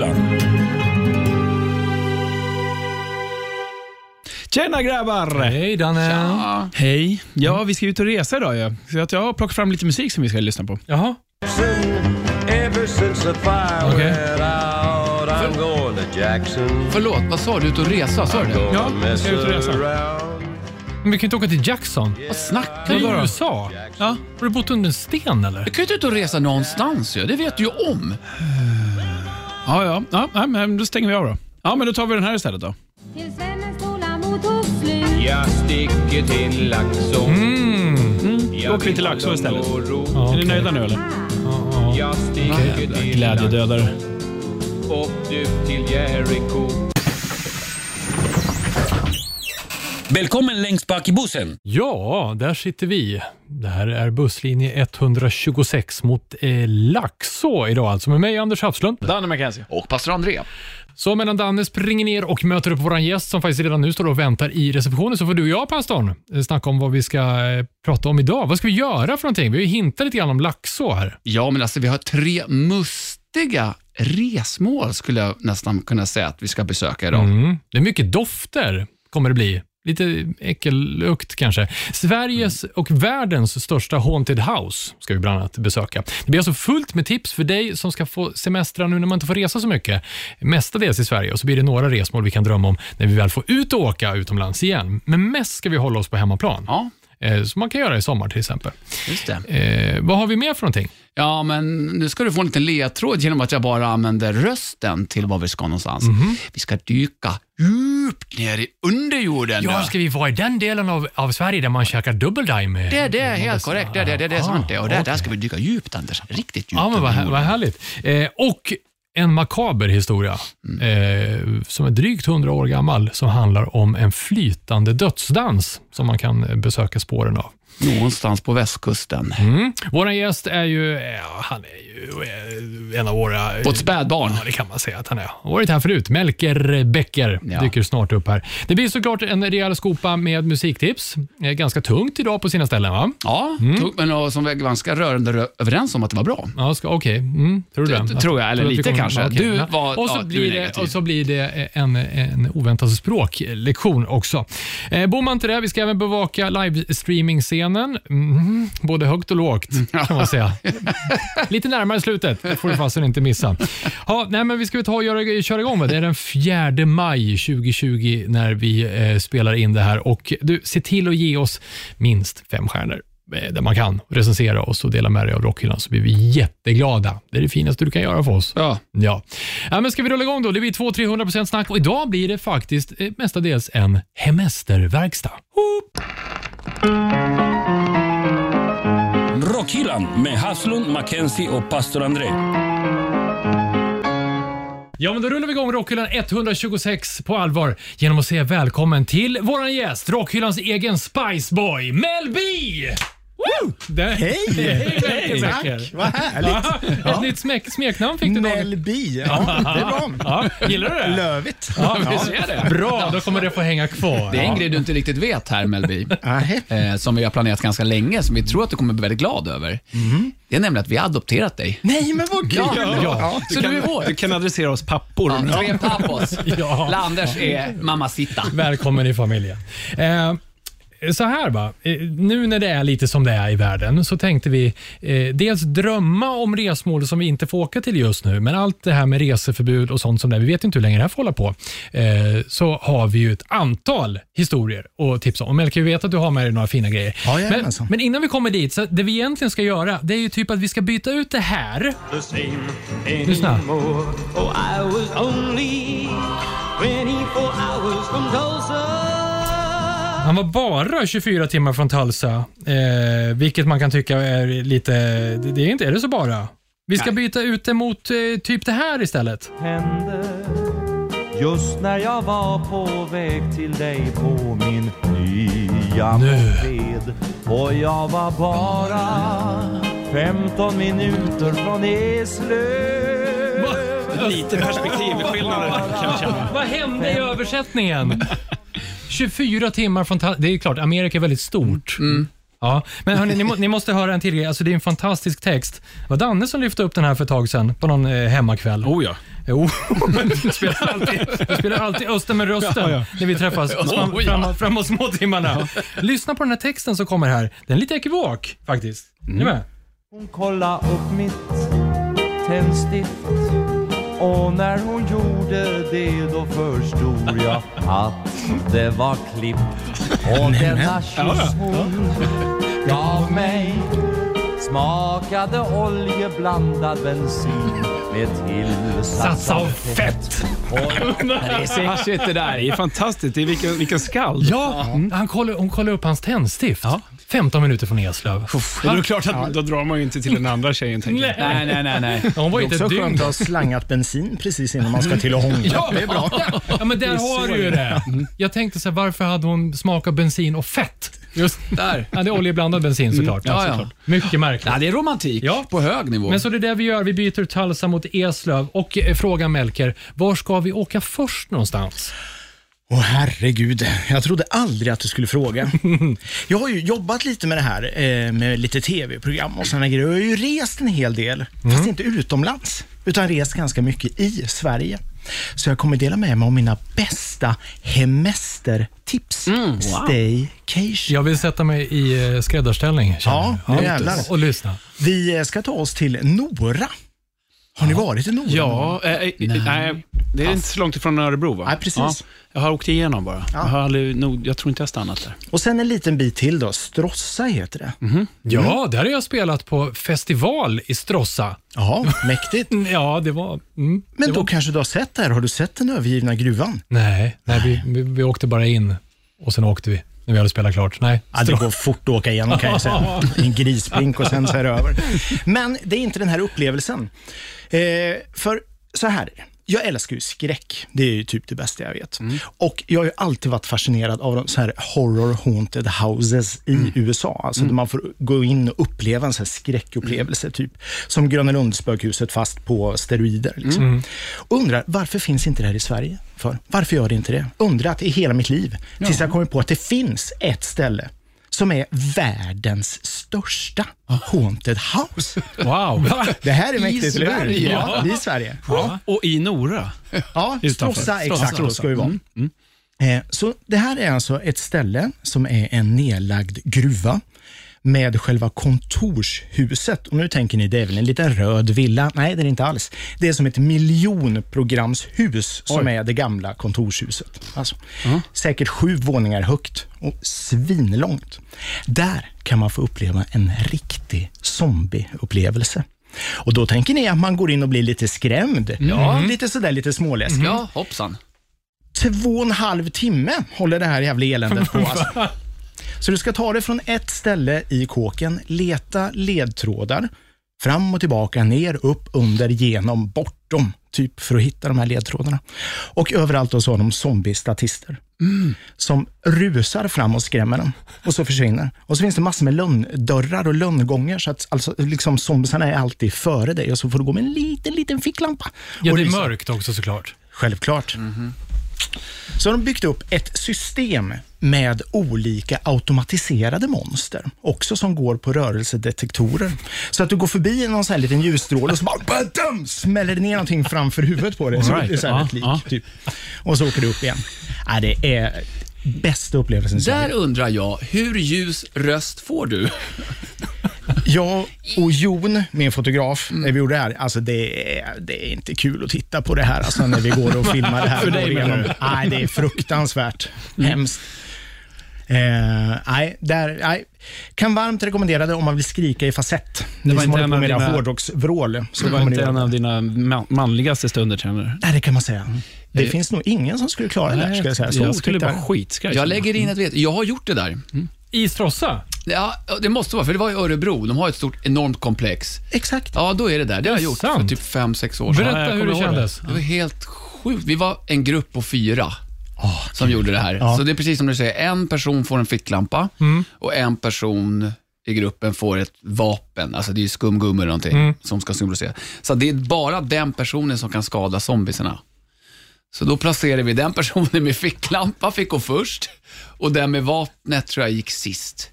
Rockhyllan. Tjena grabbar! Hej Danne. Hej. Ja, vi ska ut och resa idag ju. Så att jag har plockat fram lite musik som vi ska lyssna på. Jaha. Okej. Förlåt, vad sa du? Ut och resa? Sa du det? Ja, vi ska ut och resa. Men vi kan ju inte åka till Jackson. Vad snackar Det du är om? USA. Ja. Har du bott under en sten eller? Du kan ju inte ut och resa någonstans ju. Det vet du ju om. Ja, ja. ja nej, men då stänger vi av då. Ja, men då tar vi den här istället då. Slut Jag sticker till Laxå. Då åker vi till Laxå istället. Ja, Är ni nöjda nu eller? Ja, ja. Jag sticker till Glädjedödare. och du till Jericho. Välkommen längst bak i bussen. Ja, där sitter vi. Det här är busslinje 126 mot eh, Laxå idag alltså med mig Anders Hafslund. Danne McKenzie. Och pastor André. Så medan Danne springer ner och möter upp vår gäst som faktiskt redan nu står och väntar i receptionen så får du och jag, pastorn, eh, snacka om vad vi ska eh, prata om idag. Vad ska vi göra för någonting? Vi har ju hintat lite grann om Laxå här. Ja, men alltså vi har tre mustiga resmål skulle jag nästan kunna säga att vi ska besöka idag. Mm. Det är mycket dofter kommer det bli. Lite äckellukt kanske. Sveriges och världens största haunted house ska vi bland annat besöka. Det blir alltså fullt med tips för dig som ska få semestra nu när man inte får resa så mycket. Mestadels i Sverige och så blir det några resmål vi kan drömma om när vi väl får ut och åka utomlands igen. Men mest ska vi hålla oss på hemmaplan. Ja, Som man kan göra i sommar till exempel. just det. Eh, vad har vi mer för någonting? Ja, men nu ska du få en liten ledtråd genom att jag bara använder rösten till var vi ska någonstans. Vi ska dyka djupt ner i underjorden. Ja, ska vi vara i den delen av, av Sverige där man käkar dubbeldime? Det, det är helt korrekt. Det, det, det, det är Ah, sant det. Och där, där okej. ska vi dyka djupt, Anders. Riktigt djupt. Ja, men vad, vad härligt. Eh, och en makaber historia eh, som är drygt 100 år gammal som handlar om en flytande dödsdans som man kan besöka spåren av. Någonstans på västkusten. Mm. Vår gäst är ju, ja, han är ju eh, en av våra... Ett spädbarn. Ja, det kan man säga att han är. Varit här förut. Melker Becker Ja. dyker snart upp här. Det blir såklart en rejäl skopa med musiktips. Eh, Ganska tungt idag på sina ställen, va? Ja, tog, men och som vi är ganska rörande rö- överens om att det var bra. Ja, okej. Mm, tror du det? Det- tror jag, eller Tror lite kanske. okej. Du var- och, så ja, blir det, och så blir det en, en oväntad språklektion också. Eh, bor man inte det, vi ska även bevaka livestreaming-scenen. Mm, både högt och lågt, kan man säga. Lite närmare slutet, det får du fasen inte missa. Ja, nej, men vi ska ta och göra, köra igång. Va? Det är den 4 maj 2020 när vi eh, spelar in det här. Och du, se till att ge oss minst fem stjärnor där man kan recensera oss och dela med dig av rockhyllan så blir vi jätteglada. Det är det finaste du kan göra för oss. Ja. Ja. ja men ska vi rulla igång då? Det blir 200-300% snack och idag blir det faktiskt eh, mestadels en hemesterverkstad. Hoop. Rockhyllan med Haslund, Mackenzie och pastor André. Ja, men då rullar vi igång Rockhyllan 126 på allvar genom att säga välkommen till våran gäst, Rockhyllans egen Spiceboy, Mel B! Det- Hej! Hej, Tack, Vad härligt. Ett nytt smek, smeknamn fick du. Mel B. Ja, det är bra. Ja, gillar du det? Lövigt. Ja, vi ser det. Bra, då kommer det få hänga kvar. Det är en Ja. grej du inte riktigt vet här, Melby. Nej. Eh, som vi har planerat ganska länge, som vi tror att du kommer bli väldigt glad över. Det är nämligen att vi har adopterat dig. Nej, men vad kul. Ja. Så du är vår. Du kan adressera oss pappor. Ja, tre pappos. Ja. Landers är mamacita. Välkommen i familjen. Eh, så här va, eh, nu när det är lite som det är i världen så tänkte vi eh, dels drömma om resmål som vi inte får åka till just nu, men allt det här med reseförbud och sånt som det vi vet inte hur länge det här får hålla på, eh, så har vi ju ett antal historier att tipsa om. Melker, vi vet att du har med dig några fina grejer. Ja, men, jajamensan. men innan vi kommer dit, så det vi egentligen ska göra, det är ju typ att vi ska byta ut det här Lyssna. Oh, I was only 24 hours from Tulsa. Han var bara 24 timmar från Tulsa, eh, vilket man kan tycka är lite... Det är inte är det så bara. Vi ska byta ut det mot eh, typ det här istället. hände Just när jag var på väg till dig på min nya moped Och jag var bara 15 minuter från Eslöv Lite perspektivskillnader kan jag känna. Vad hände i översättningen? 24 timmar från. Det är klart, Amerika är väldigt stort. Ja, men hörni, ni, må, ni måste höra en till grej. Alltså, det är en fantastisk text. Det var Danne som lyfte upp den här för ett tag sedan på någon eh, hemmakväll. Oh ja. Jo, men du spelar alltid, du spelar alltid Östen med rösten när vi träffas fram, fram, framåt småtimmarna. Lyssna på den här texten som kommer här. Den är lite ekivok faktiskt. Är ni med? Hon kolla upp mitt tändstift och när hon gjorde det då förstod jag att det var klippt och denna kyss hon gav mig smakade oljeblandad bensin med tillsats Sats av av fett. Det är sexigt det där. Det är fantastiskt. Det är vilken, vilken skald. Ja, han kollar, hon kollar upp hans tändstift. 15 minuter från Eslöv. Det är klart att då drar man ju inte till den andra tjejen. Tänker jag. Nej, nej, nej. nej. Hon var Det inte är ett också dygn. skönt att ha slangat bensin precis innan man ska till och hångla. det är bra. Ja, men där har du ju det. Jag tänkte så här, varför hade hon smak av bensin och fett? Just Där. Ja, det är oljeblandad bensin såklart. Ja, ja. såklart. Mycket märkligt. Ja, det är romantik Ja. på hög nivå. Men så det är det vi gör. Vi byter Talsa mot Eslöv. Och eh, frågan Melker, var ska vi åka först någonstans? Åh herregud, jag trodde aldrig att du skulle fråga. Jag har ju jobbat lite med det här, eh, med lite tv-program och sådana grejer. Jag har ju rest en hel del, fast inte utomlands, utan rest ganska mycket i Sverige. Så jag kommer dela med mig av mina bästa hemestertips. Staycation. Jag vill sätta mig i eh, skräddarställning. Ja, jävlar. Och lyssna. Vi eh, ska ta oss till Nora. Har ni varit i Nora? Ja, eh, eh, nej. det är inte så långt ifrån Örebro va? Nej, precis. Ja, jag har åkt igenom bara. Jag, har aldrig, nog, jag tror inte jag har stannat där. Och sen en liten bit till då. Strossa heter det. Ja, där har jag spelat på festival i Stråssa. Ja, mäktigt. Ja, det var... Mm, Men det då var, kanske du har sett det här? Har du sett den övergivna gruvan? Nej, nej vi, vi, vi åkte bara in och sen åkte vi när vi hade spelat klart. Nej, Ja, det går fort att åka igenom kan jag säga. En grisblink och sen så är det över. Men det är inte den här upplevelsen. Eh, för så här är det. Jag älskar ju skräck. Det är ju typ det bästa jag vet. Och jag har ju alltid varit fascinerad av de så här horror haunted houses i USA. Alltså där man får gå in och uppleva en så här skräckupplevelse, typ som Gröna Lund-spökhuset fast på steroider. Liksom. Och undrar, varför finns inte det här i Sverige? För? Varför gör det inte det? Undrat i hela mitt liv, tills jag kommer på att det finns ett ställe som är världens största haunted house. Wow. Det här är mäktigt, hur? Sverige? Ja, i Sverige. Ja, Och i Nora. ja. Stråssa, exakt, Stråssa. då ska vi vara. Eh, Så det här är alltså ett ställe som är en nedlagd gruva med själva kontorshuset. Och nu tänker ni, det är väl en liten röd villa? Nej, det är det inte alls. Det är som ett miljonprogramshus som är det gamla kontorshuset. Alltså, Säkert sju våningar högt och svinlångt. Där kan man få uppleva en riktig zombieupplevelse. Och då tänker ni att man går in och blir lite skrämd. Ja, lite sådär lite småläskig. Ja, hoppsan. Två och en halv timme håller det här jävla eländet på. Alltså. Så du ska ta det från ett ställe i kåken, leta ledtrådar, fram och tillbaka, ner, upp, under, genom, bortom, typ för att hitta de här ledtrådarna. Och överallt då så har de zombie-statister som rusar fram och skrämmer dem och så försvinner. Och så finns det massor med lönndörrar och lönngångar så att alltså, liksom, zombiesarna är alltid före dig och så får du gå med en liten, liten ficklampa. Ja, det är mörkt också såklart. Självklart. Så har de byggt upp ett system med olika automatiserade monster, också som går på rörelsedetektorer. Så att du går förbi någon sån här liten ljusstråle och så bara badum, smäller det ner någonting framför huvudet på dig. Så right. det är så här ett lik, ja. typ. Och så åker du upp igen. Ja, det är bästa upplevelsen Där undrar jag, hur ljus röst får du? Jag och Jon, min fotograf, när vi gjorde det här, alltså det är, det är inte kul att titta på det här alltså när vi går och filmar det här. För dig, igenom. Nej, det är fruktansvärt hemskt. Eh, nej, där, nej. Kan varmt rekommendera det om man vill skrika i falsett. Ni var inte en av dina- hårdrocksvrål. Så Det var inte en av det. dina ma- manligaste stunder, känner du? Nej, det kan man säga. Det finns nog ingen som skulle klara det där, skulle jag säga. Så jag skulle det. skitskraj. Jag lägger in ett vet. Jag har gjort det där. I Stråssa? Ja, det måste vara, för det var i Örebro. De har ett stort, enormt komplex. Exakt. Ja, då är det där. Det har jag Det gjort för sant. typ fem sex år sedan. Berätta jag hur det ihåg det. kändes. Det var helt sjukt. Vi var en grupp på fyra som gjorde det här. Ja. Så det är precis som du säger, en person får en ficklampa och en person i gruppen får ett vapen, alltså det är skumgummi eller någonting som ska symbolisera. Så det är bara den personen som kan skada zombiesarna. Så då placerade vi den personen med ficklampa, fick gå först och den med vapnet tror jag gick sist.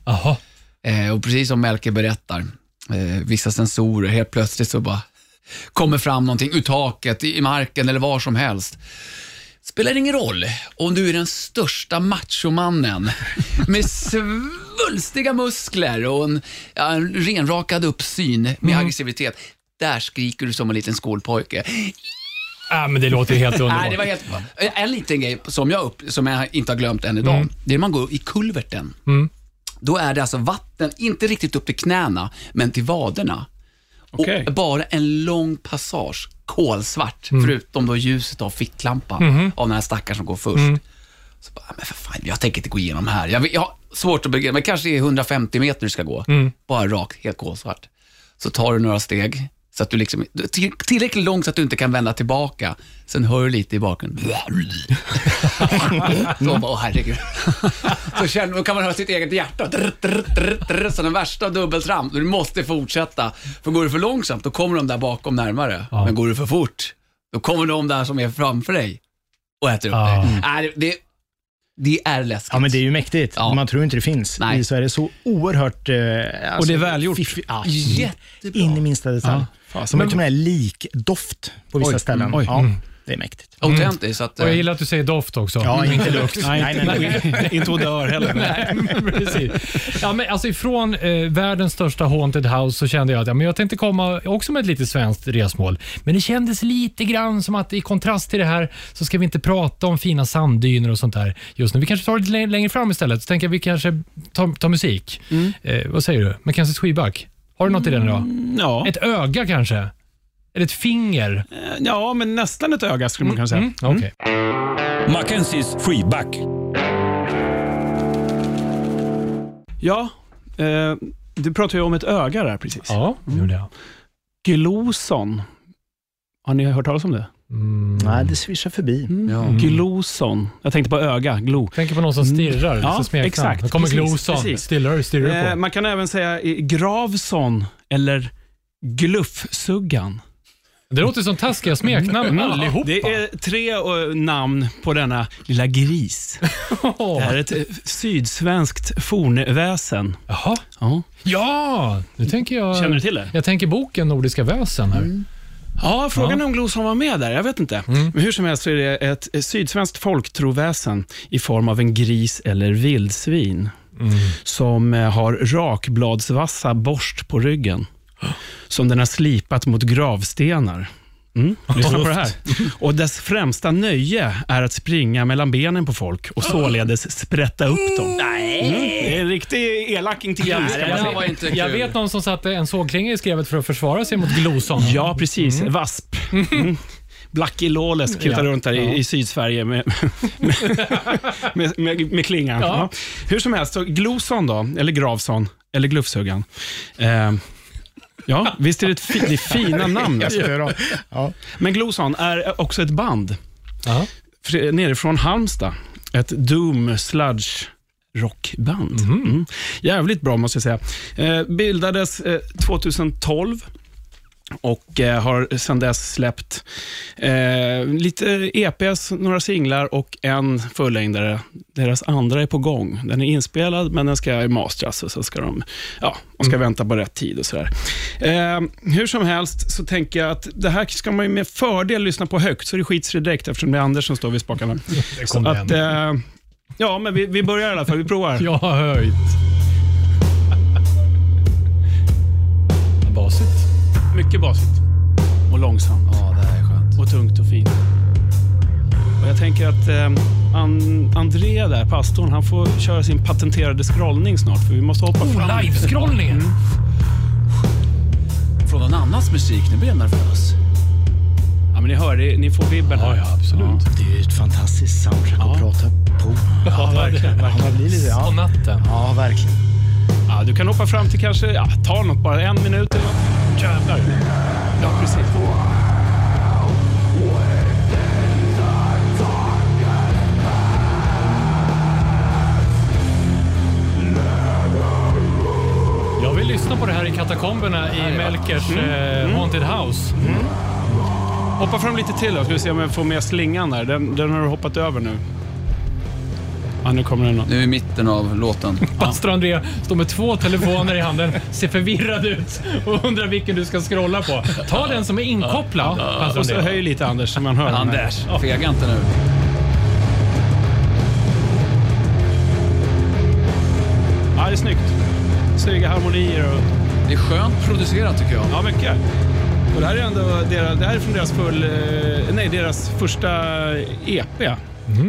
Eh, och precis som Melker berättar, eh, vissa sensorer, helt plötsligt så bara kommer fram någonting ur taket, i marken eller var som helst. Spelar ingen roll om du är den största machomannen med svulstiga muskler och en, ja, en renrakad uppsyn med aggressivitet. Där skriker du som en liten skolpojke. Ah, men det låter ju helt underbart. Det var helt, en liten grej som jag, upp, som jag inte har glömt än idag. Mm. Det är när man går i kulverten. Då är det alltså vatten, inte riktigt upp till knäna, men till vaderna. Okej. Och bara en lång passage, kolsvart, Mm. förutom då ljuset av ficklampan Mm-hmm. av den här stackaren som går först. Så bara, men för fan, jag tänker inte gå igenom här. Jag, jag har svårt att begripa, men kanske är 150 meter du ska gå. Mm. Bara rakt, helt kolsvart. Så tar du några steg, så att du liksom, till- tillräckligt långt så att du inte kan vända tillbaka. Sen hör du lite i bakgrunden. så bara, åh herregud. Så känner, då kan man höra sitt eget hjärta. Så den värsta dubbeltramp. Du måste fortsätta. För går du för långsamt, då kommer de där bakom närmare. Men går du för fort, då kommer de där som är framför dig och äter upp Ja. dig. Nej, det, det är läskigt. Ja, men det är ju mäktigt. Ja. Man tror inte det finns Nej. i Sverige. Så oerhört... Eh, alltså, Och det är välgjort. fiffigt. Ja, Jättebra. in i minsta detalj. Som Men- till och med likdoft på vissa Oj, ställen. mm, oj. Ja, det är mäktigt. Autentiskt. Så att, Och jag eh, gillar att du säger doft också. Ja, inte lukt. Nej, nej, nej, nej. inte odör heller. Nej, men precis. Ja, men alltså ifrån eh, världens största haunted house så kände jag att ja, men jag tänkte komma också med ett lite svenskt resmål. Men det kändes lite grann som att i kontrast till det här så ska vi inte prata om fina sanddyner och sånt där just nu. Vi kanske tar det lite lä- längre fram istället. Så tänker jag vi kanske tar, tar musik. Eh, vad säger du? Mackenzie Sweeback? Har du något i den idag? Ja. Ett öga kanske? Eller ett finger? ja, men nästan ett öga skulle man kunna säga. Mm, Okej. Mackenzies freeback. Ja, eh, du pratade ju om ett öga där precis. Ja, det gjorde jag. Gloson. Har ni hört talas om det? Mm. Nej, det svischar förbi. ja. Gloson. Jag tänkte på öga, glo. Tänker på någon som stirrar. Ja, Ja, smeknamn. exakt. Nu kommer Precis, Gloson. precis. Stirrar, stirrar Eh, på. man kan även säga i Gravson eller Gluffsuggan. Det låter som taskiga smeknamn allihopa. Det är tre eh, namn på denna lilla gris. Det här är ett eh, sydsvenskt fornväsen. Jaha. Ja. Ja, nu tänker jag... Känner du till det? Jag tänker boken Nordiska väsen här. Mm. Ja, frågan är om Gloson var med där. Jag vet inte. Men hur som helst så är det ett sydsvenskt folktroväsen i form av en gris eller vildsvin som eh, har rakbladsvassa borst på ryggen som den har slipat mot gravstenar. Mm. Lyssna på det här. Och dess främsta nöje är att springa mellan benen på folk och således sprätta upp dem. Nej. Mm. Det är en riktig elaking till man säga. var inte Jag vet någon som satte en sågklinga i skrevet för att försvara sig mot Gloson. Ja, precis. Vasp. Mm. Blackie Lawless kutar Ja. runt där i, i Sydsverige med, med, med, med, med klingan. Ja. Ja. Hur som helst, så Gloson då, eller Gravson, eller Glufsuggan. Eh, ja, visst är det, ett fi, det är fina namn. Alltså. Ja. Men Gloson är också ett band Ja. fr- nerifrån Halmstad. Ett doom sludge rockband. Mm. Jävligt bra måste jag säga. Eh, bildades eh, 2012 och eh, har sedan dess släppt eh, lite EPs, några singlar och en fullängdare. Deras andra är på gång. Den är inspelad, men den ska mastras och så ska de, ja, de ska vänta på rätt tid och sådär. Eh, hur som helst så tänker jag att det här ska man med fördel lyssna på högt, så det skits det direkt eftersom det är Anders som står vid spakarna. Så att, eh, ja, men vi, vi börjar i alla fall. Vi provar. Jag har höjt. Basigt. Mycket basigt och långsamt. Ja, det här är skönt. och tungt och fint. Och jag tänker att eh, An- André där, pastorn, han får köra sin patenterade scrollning snart för vi måste hoppa fram. Oh, live-scrollningen. Från någon annans musik, nu blir jag nervös. Ja, men ni hör, det, ni får vibben här. Ja, ja, absolut. Det är ju ett fantastiskt soundtrack att prata på. Ja, verkligen. Ja, man blir lite, På ja. natten. ja, verkligen. Ja, du kan hoppa fram till kanske, ja, ta något bara, en minut eller något. Jävlar. Ja, precis. Jag vill lyssna på det här i katakomberna i Melkers eh, Haunted House. Hoppa fram lite till då, ska vi se om jag får med slingan där. Den, den har du hoppat över nu. Ja, nu kommer den. Nu i mitten av låten. Pastor André står med två telefoner i handen, ser förvirrad ut och undrar vilken du ska scrolla på. Ta den som är inkopplad, pastor Och så André. höj lite Anders så man hör. den här. Anders, fega inte nu. Ja, det är snyggt. Snygga harmonier och... Det är skönt producerat tycker jag. Ja, mycket. Och det här är ändå deras, det här är från deras, full, eh, nej, deras första EP.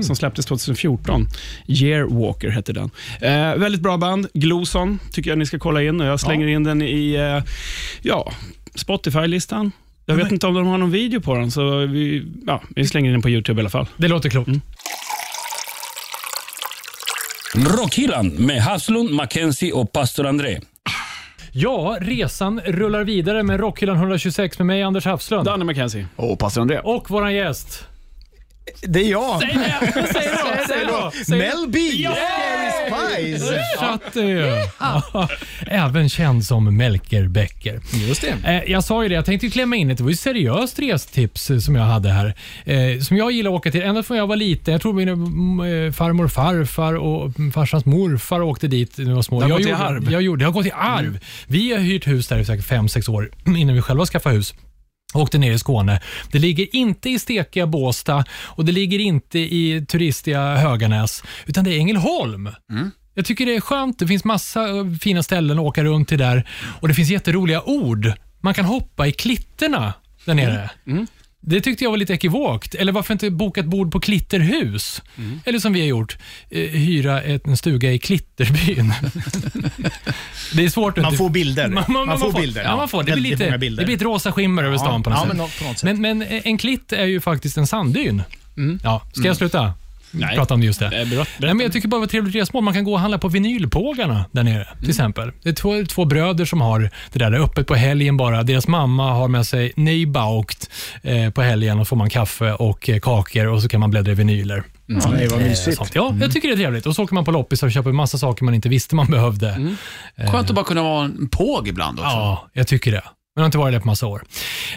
Som släpptes 2014. Yearwalker hette den. Eh, väldigt bra band. Gloson tycker jag ni ska kolla in. Och jag slänger in den i eh, ja, Spotify-listan. Jag vet inte om de har någon video på den, så vi, ja, vi slänger in den på YouTube i alla fall. Det låter klokt. Rockhyllan med Haslund, Mackenzie och pastor André. Ja, resan rullar vidare med Rockhyllan 126 med mig, Anders Hafslund. Danne McKenzie. Och pastor André. Och våran gäst. Det är jag. Säg det! Säg det! Säg det. Mel B. Ja! Scary Spice. Chatte. Även känd som Melker Becker. Just det. Eh, Jag sa ju det, jag tänkte klämma in ett, det var ju seriöst restips eh, som jag hade här. Eh, som jag gillar att åka till ända från jag var liten. Jag tror mm, eh, farmor och farfar och farsans morfar åkte dit när vi var små. Det har jag gått i gjorde, arv. Jag gjorde, det har gått i arv. Vi har hyrt hus där i säkert fem sex år innan vi själva skaffade hus. Åkte ner i Skåne. Det ligger inte i stekiga Båstad och det ligger inte i turistiga Höganäs, utan det är Ängelholm. Jag tycker det är skönt. Det finns massa eh, fina ställen att åka runt till där och det finns jätteroliga ord. Man kan hoppa i klitterna där nere. Det tyckte jag var lite ekivokt. Eller varför inte boka ett bord på Klitterhus? Eller som vi har gjort, eh, hyra ett- en stuga i Klitterbyn. det är svårt Man inte- får bilder. Man, man, Man får får, bilder. Ja, man får. Det blir, lite, det blir ett rosa skimmer över stan på något ja, sätt. men på något sätt. Men, men en klitt är ju faktiskt en sanddyn. Ja, ska jag sluta Nej. prata om just det? Eh, Nej, men jag tycker bara det var ett trevligt resmål. Man kan gå och handla på vinylpågarna där nere till exempel. Det är två, två bröder som har det där. Det är öppet på helgen bara. Deras mamma har med sig nybaukt eh, på helgen och får man kaffe och eh, kakor och så kan man bläddra i vinyler. Ja, det var Eh, mysigt. Ja, jag tycker det är trevligt. Och så åker man på loppisar och köper massa saker man inte visste man behövde. Skönt att bara kunna vara en påg ibland också. Ja, jag tycker det. Men jag har inte varit där på massa år.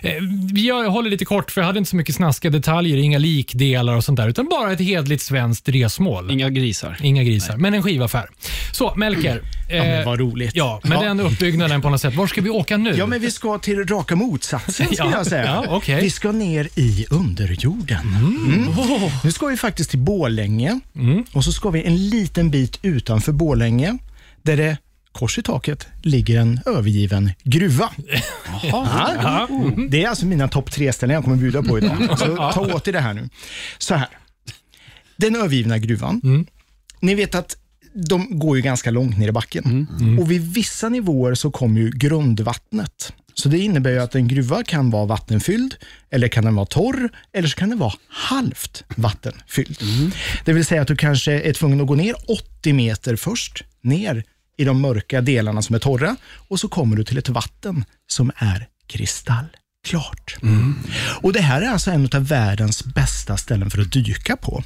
Eh, Jag håller lite kort, för jag hade inte så mycket snaskiga detaljer, inga likdelar och sånt där, utan bara ett hedligt svenskt resmål. Inga grisar. Inga grisar, men en skivaffär. Så, Melker. Ja, men eh, vad roligt. Ja, med Ja. den uppbyggnaden på något sätt. Var ska vi åka nu? Ja, men vi ska till raka motsatsen ska Ja, jag säga. ja, okej. Vi ska ner i underjorden. Mm. Nu ska vi faktiskt till Borlänge Mm. och så ska vi en liten bit utanför Borlänge där det kors i taket ligger en övergiven gruva. Ja. Det är alltså mina topp tre ställen jag kommer bjuda på idag. Så ta åt er det här nu. Så här. Den övergivna gruvan. Mm. Ni vet att de går ju ganska långt ner i backen. Och vid vissa nivåer så kommer ju grundvattnet. Så det innebär ju att en gruva kan vara vattenfylld, eller kan den vara torr, eller så kan den vara halvt vattenfylld. Det vill säga att du kanske är tvungen att gå ner 80 meter först, ner i de mörka delarna som är torra, och så kommer du till ett vatten som är kristallklart. Och Det här är alltså en av världens bästa ställen för att dyka på.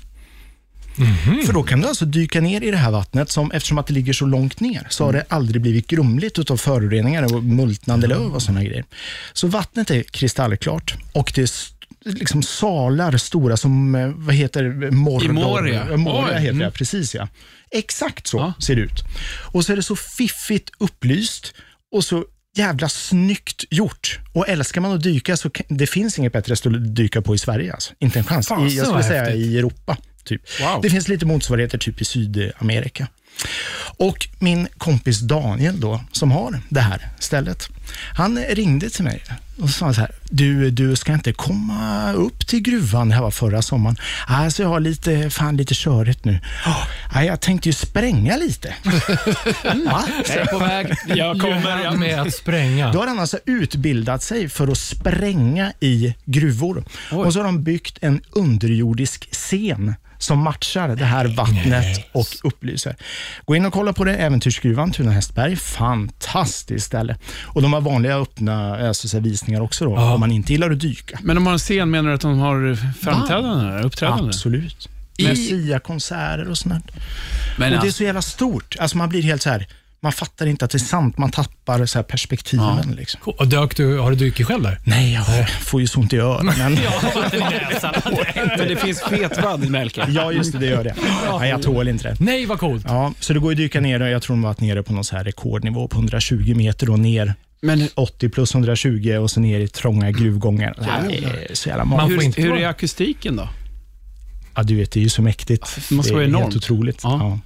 För då kan du alltså dyka ner i det här vattnet, som eftersom att det ligger så långt ner, så har det aldrig blivit grumligt utav föroreningar och multnande löv och sådana grejer. Så vattnet är kristallklart och det liksom salar stora som, eh, vad heter Mordor? I Moria. Eh, Moria heter det, mm. precis ja. Exakt så Ja. ser det ut. Och så är det så fiffigt upplyst och så jävla snyggt gjort. Och älskar man att dyka så det finns inget bättre ställe att dyka på i Sverige. Alltså. Inte en chans. Fasen I, jag skulle säga häftigt. i Europa. Typ. Wow. Det finns lite motsvarigheter typ i Sydamerika. Och min kompis Daniel då, som har det här stället, han ringde till mig och sa så här, du, du ska inte komma upp till gruvan, det här var förra sommaren. Alltså jag har lite, fan lite körigt nu. "Ja, nej, jag tänkte ju spränga lite. Va? Jag är på väg. Jag kommer. Med att spränga. Då har han alltså utbildat sig för att spränga i gruvor. Och så har de byggt en underjordisk scen som matchar det här vattnet och upplyser. Gå in och kolla på det, Äventyrsgruvan, Tuna Hästberg. Fantastiskt ställe. Och de har vanliga öppna alltså, visningar också då, om man inte gillar att dyka. Men de har en scen, menar du att de har framträdanden? eller Uppträdanden? Absolut. I- Med Sia-konserter och sånt. Men Och det är alltså, så jävla stort. Alltså man blir helt så här, Man fattar inte att det är sant. Man tappar så här perspektiven. Liksom. Och dök du, har du dykt själv där? Nej, jag får ju så ont i öronen. Men... Det finns fetvadd i Melker. ja, just det, det gör det. Nej, jag tål inte det. Nej, vad coolt. Ja, så det går ju att dyka ner, och jag tror de varit nere på någon så här rekordnivå på 120 meter och ner Men 80 plus 120 och så ner i trånga gruvgångar. Det är så jävla Man Hur, inte hur är akustiken då? Ja, du vet, det är ju så mäktigt. det måste det vara är enormt. helt otroligt. Ja. Ja.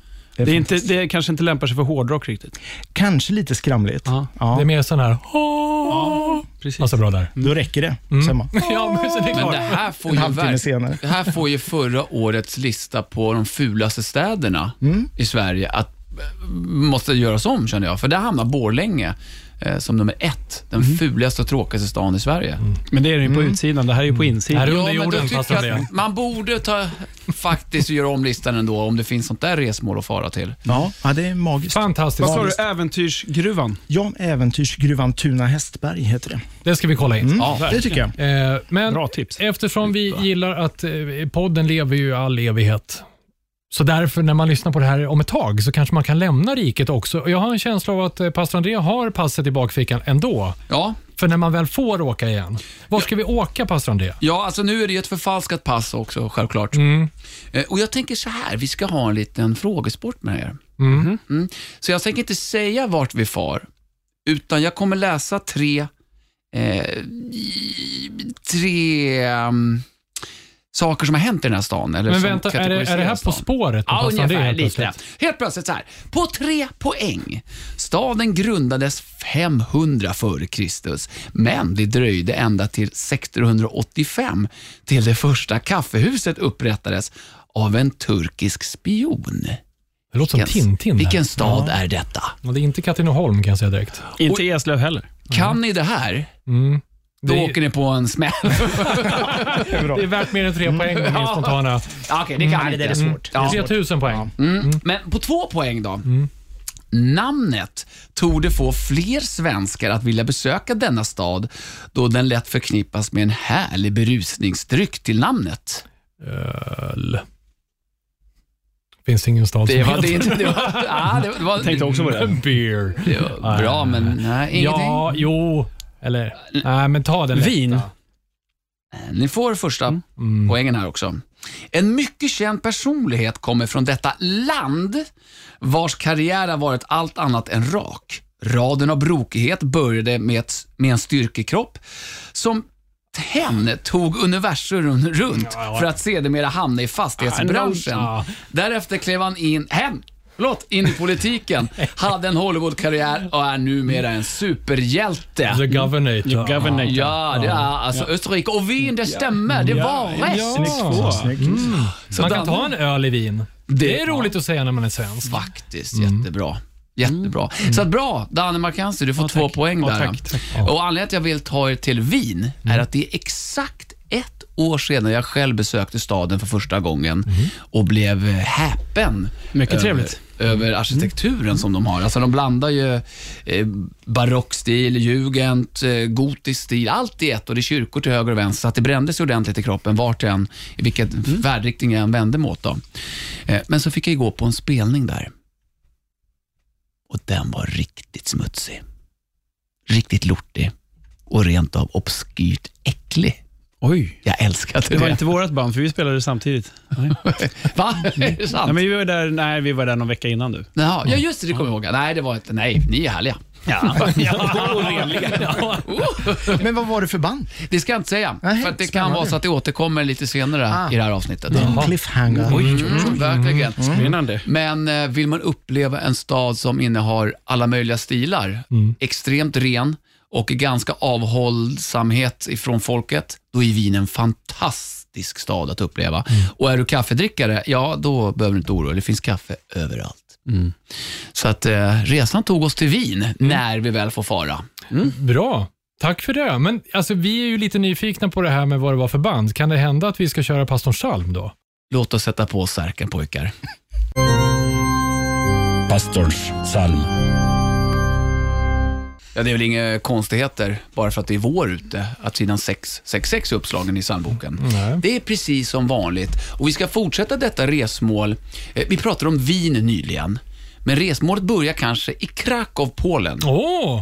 Det är inte, det kanske inte lämpar sig för hårdrock riktigt. Kanske lite skramligt. Ja. Ja. Det är mer sån här... Ja, Precis. Passar bra där. Då räcker det. Sen bara, Ja, men det Men det här får ju, verk- senare. det här får ju förra årets lista på de fulaste städerna Mm. i Sverige att eh, måste göras om känner jag. För där hamnar Borlänge som nummer ett. Den Mm. fulaste och tråkigaste stan i Sverige. Men det är ju på utsidan. Det här är ju på insidan. Här är Ja, men då tycker jag att man borde ta, faktiskt göra om listan ändå om det finns sånt där resmål att fara till. ja, ja, det är magiskt. Fantastiskt. Vad sa du? Äventyrsgruvan? Ja, Äventyrsgruvan Tuna Hästberg heter det. Det ska vi kolla in. Mm, Ja, det tycker jag. Eh, men Bra tips. eftersom vi gillar att eh, podden lever ju i all evighet. Så därför när man lyssnar på det här om ett tag så kanske man kan lämna riket också. Och Jag har en känsla av att eh, pastor André har passet i bakfickan ändå. Ja, För när man väl får åka igen. Var ska vi åka pastor André? ja alltså nu är det ju ett förfalskat pass också, självklart. Mm. Eh, Och Jag tänker så här, vi ska ha en liten frågesport med er. Mm. Mm. Så jag tänker inte säga vart vi far, utan jag kommer läsa tre, eh, i- tre um, saker som har hänt i den här stan. Eller Men som vänta, är det, är det här På stan. spåret? Ja, pastor André ungefär helt lite. plötsligt? Helt plötsligt så här. På tre poäng. Staden grundades 500 före Kristus, men det dröjde ända till 1685 till det första kaffehuset upprättades av en turkisk spion. Det låter som Vilken- Tintin. där. Vilken stad är detta? Det är inte Katrineholm kan jag säga direkt. Inte Eslöv heller. Kan ni det här, Mm. Då Det, åker ni på en smäll. det är värt mer än tre poäng på min spontana. Ja, Okej, det kan Nej, ni det inte. är svårt. Ja. 3000 poäng. Mm. Men på två poäng då. Namnet tog det få fler svenskar att vilja besöka denna stad då den lätt förknippas med en härlig berusningsdryck till namnet. Öl. Finns ingen stad Det som var det heter inte... Det var, ja, det var, Tänkte också på det. Beer. det var bra, men nej, ingenting. Ja, jo. Eller, nej men ta den lätta. Vin. Ni får första Mm. poängen här också. En mycket känd personlighet kommer från detta land vars karriär har varit allt annat än rak. Raden av brokighet började med, ett, med en styrkekropp som hen tog universum runt för att sedermera hamna i fastighetsbranschen. Därefter klev han in, hen, förlåt, in i politiken, hade en Hollywood-karriär och är numera en superhjälte. The Governator. Governator. Ja, det är alltså Österrike. Och Wien, det stämmer. Det var rätt. Ja. Så Man kan ta en öl i Wien. Det är roligt att säga när man är svensk. Faktiskt, jättebra. Jättebra. Så att bra, Danne Markansi, du får Ja, två tack. poäng Ja, där. tack, tack. Och anledningen till att jag vill ta er till Wien är att det är exakt ett år sedan jag själv besökte staden för första gången och blev eh, häpen. Mycket över- trevligt. Över arkitekturen som de har. Alltså de blandar ju eh, barockstil, jugend, eh, gotisk stil, allt i ett och det är kyrkor till höger och vänster. Så att det brändes ordentligt i kroppen vart än, i vilken färdriktning jag än vände mig åt. Då. Eh, men så fick jag gå på en spelning där. Och den var riktigt smutsig. Riktigt lortig och rent av obskyrt äcklig. Oj. Jag älskade det. Det var inte vårt band, för vi spelade samtidigt. Nej. Va? Är det sant? Nej, men vi var där, nej, vi var där någon vecka innan du. Jaha, ja, just det, det kommer jag ihåg. Nej, det var inte. Nej, ni är härliga. Ja, orenliga. Men vad var det för band? Det ska jag inte säga, Nej, för att det kan spännande. vara så att det återkommer lite senare Ah. i det här avsnittet. Det är en cliffhanger. Mm, verkligen. Spännande. Men eh, vill man uppleva en stad som innehar alla möjliga stilar, extremt ren och ganska avhållsamhet ifrån folket, då är Wien en fantastisk stad att uppleva. Och är du kaffedrickare, ja då behöver du inte oroa dig. Det finns kaffe överallt. Så att eh, resan tog oss till Wien när vi väl får fara. Bra. Tack för det. Men alltså, vi är ju lite nyfikna på det här med vad det var för band. Kan det hända att vi ska köra Pastorn Salm då? Låt oss sätta på särken pojkar. Pastorns psalm. Ja, det är väl inga konstigheter bara för att det är vår ute, att sidan 666 är uppslagen i psalmboken. Nej. Det är precis som vanligt och vi ska fortsätta detta resmål. Eh, Vi pratade om Wien nyligen, men resmålet börjar kanske i Krakow, Polen. Åh,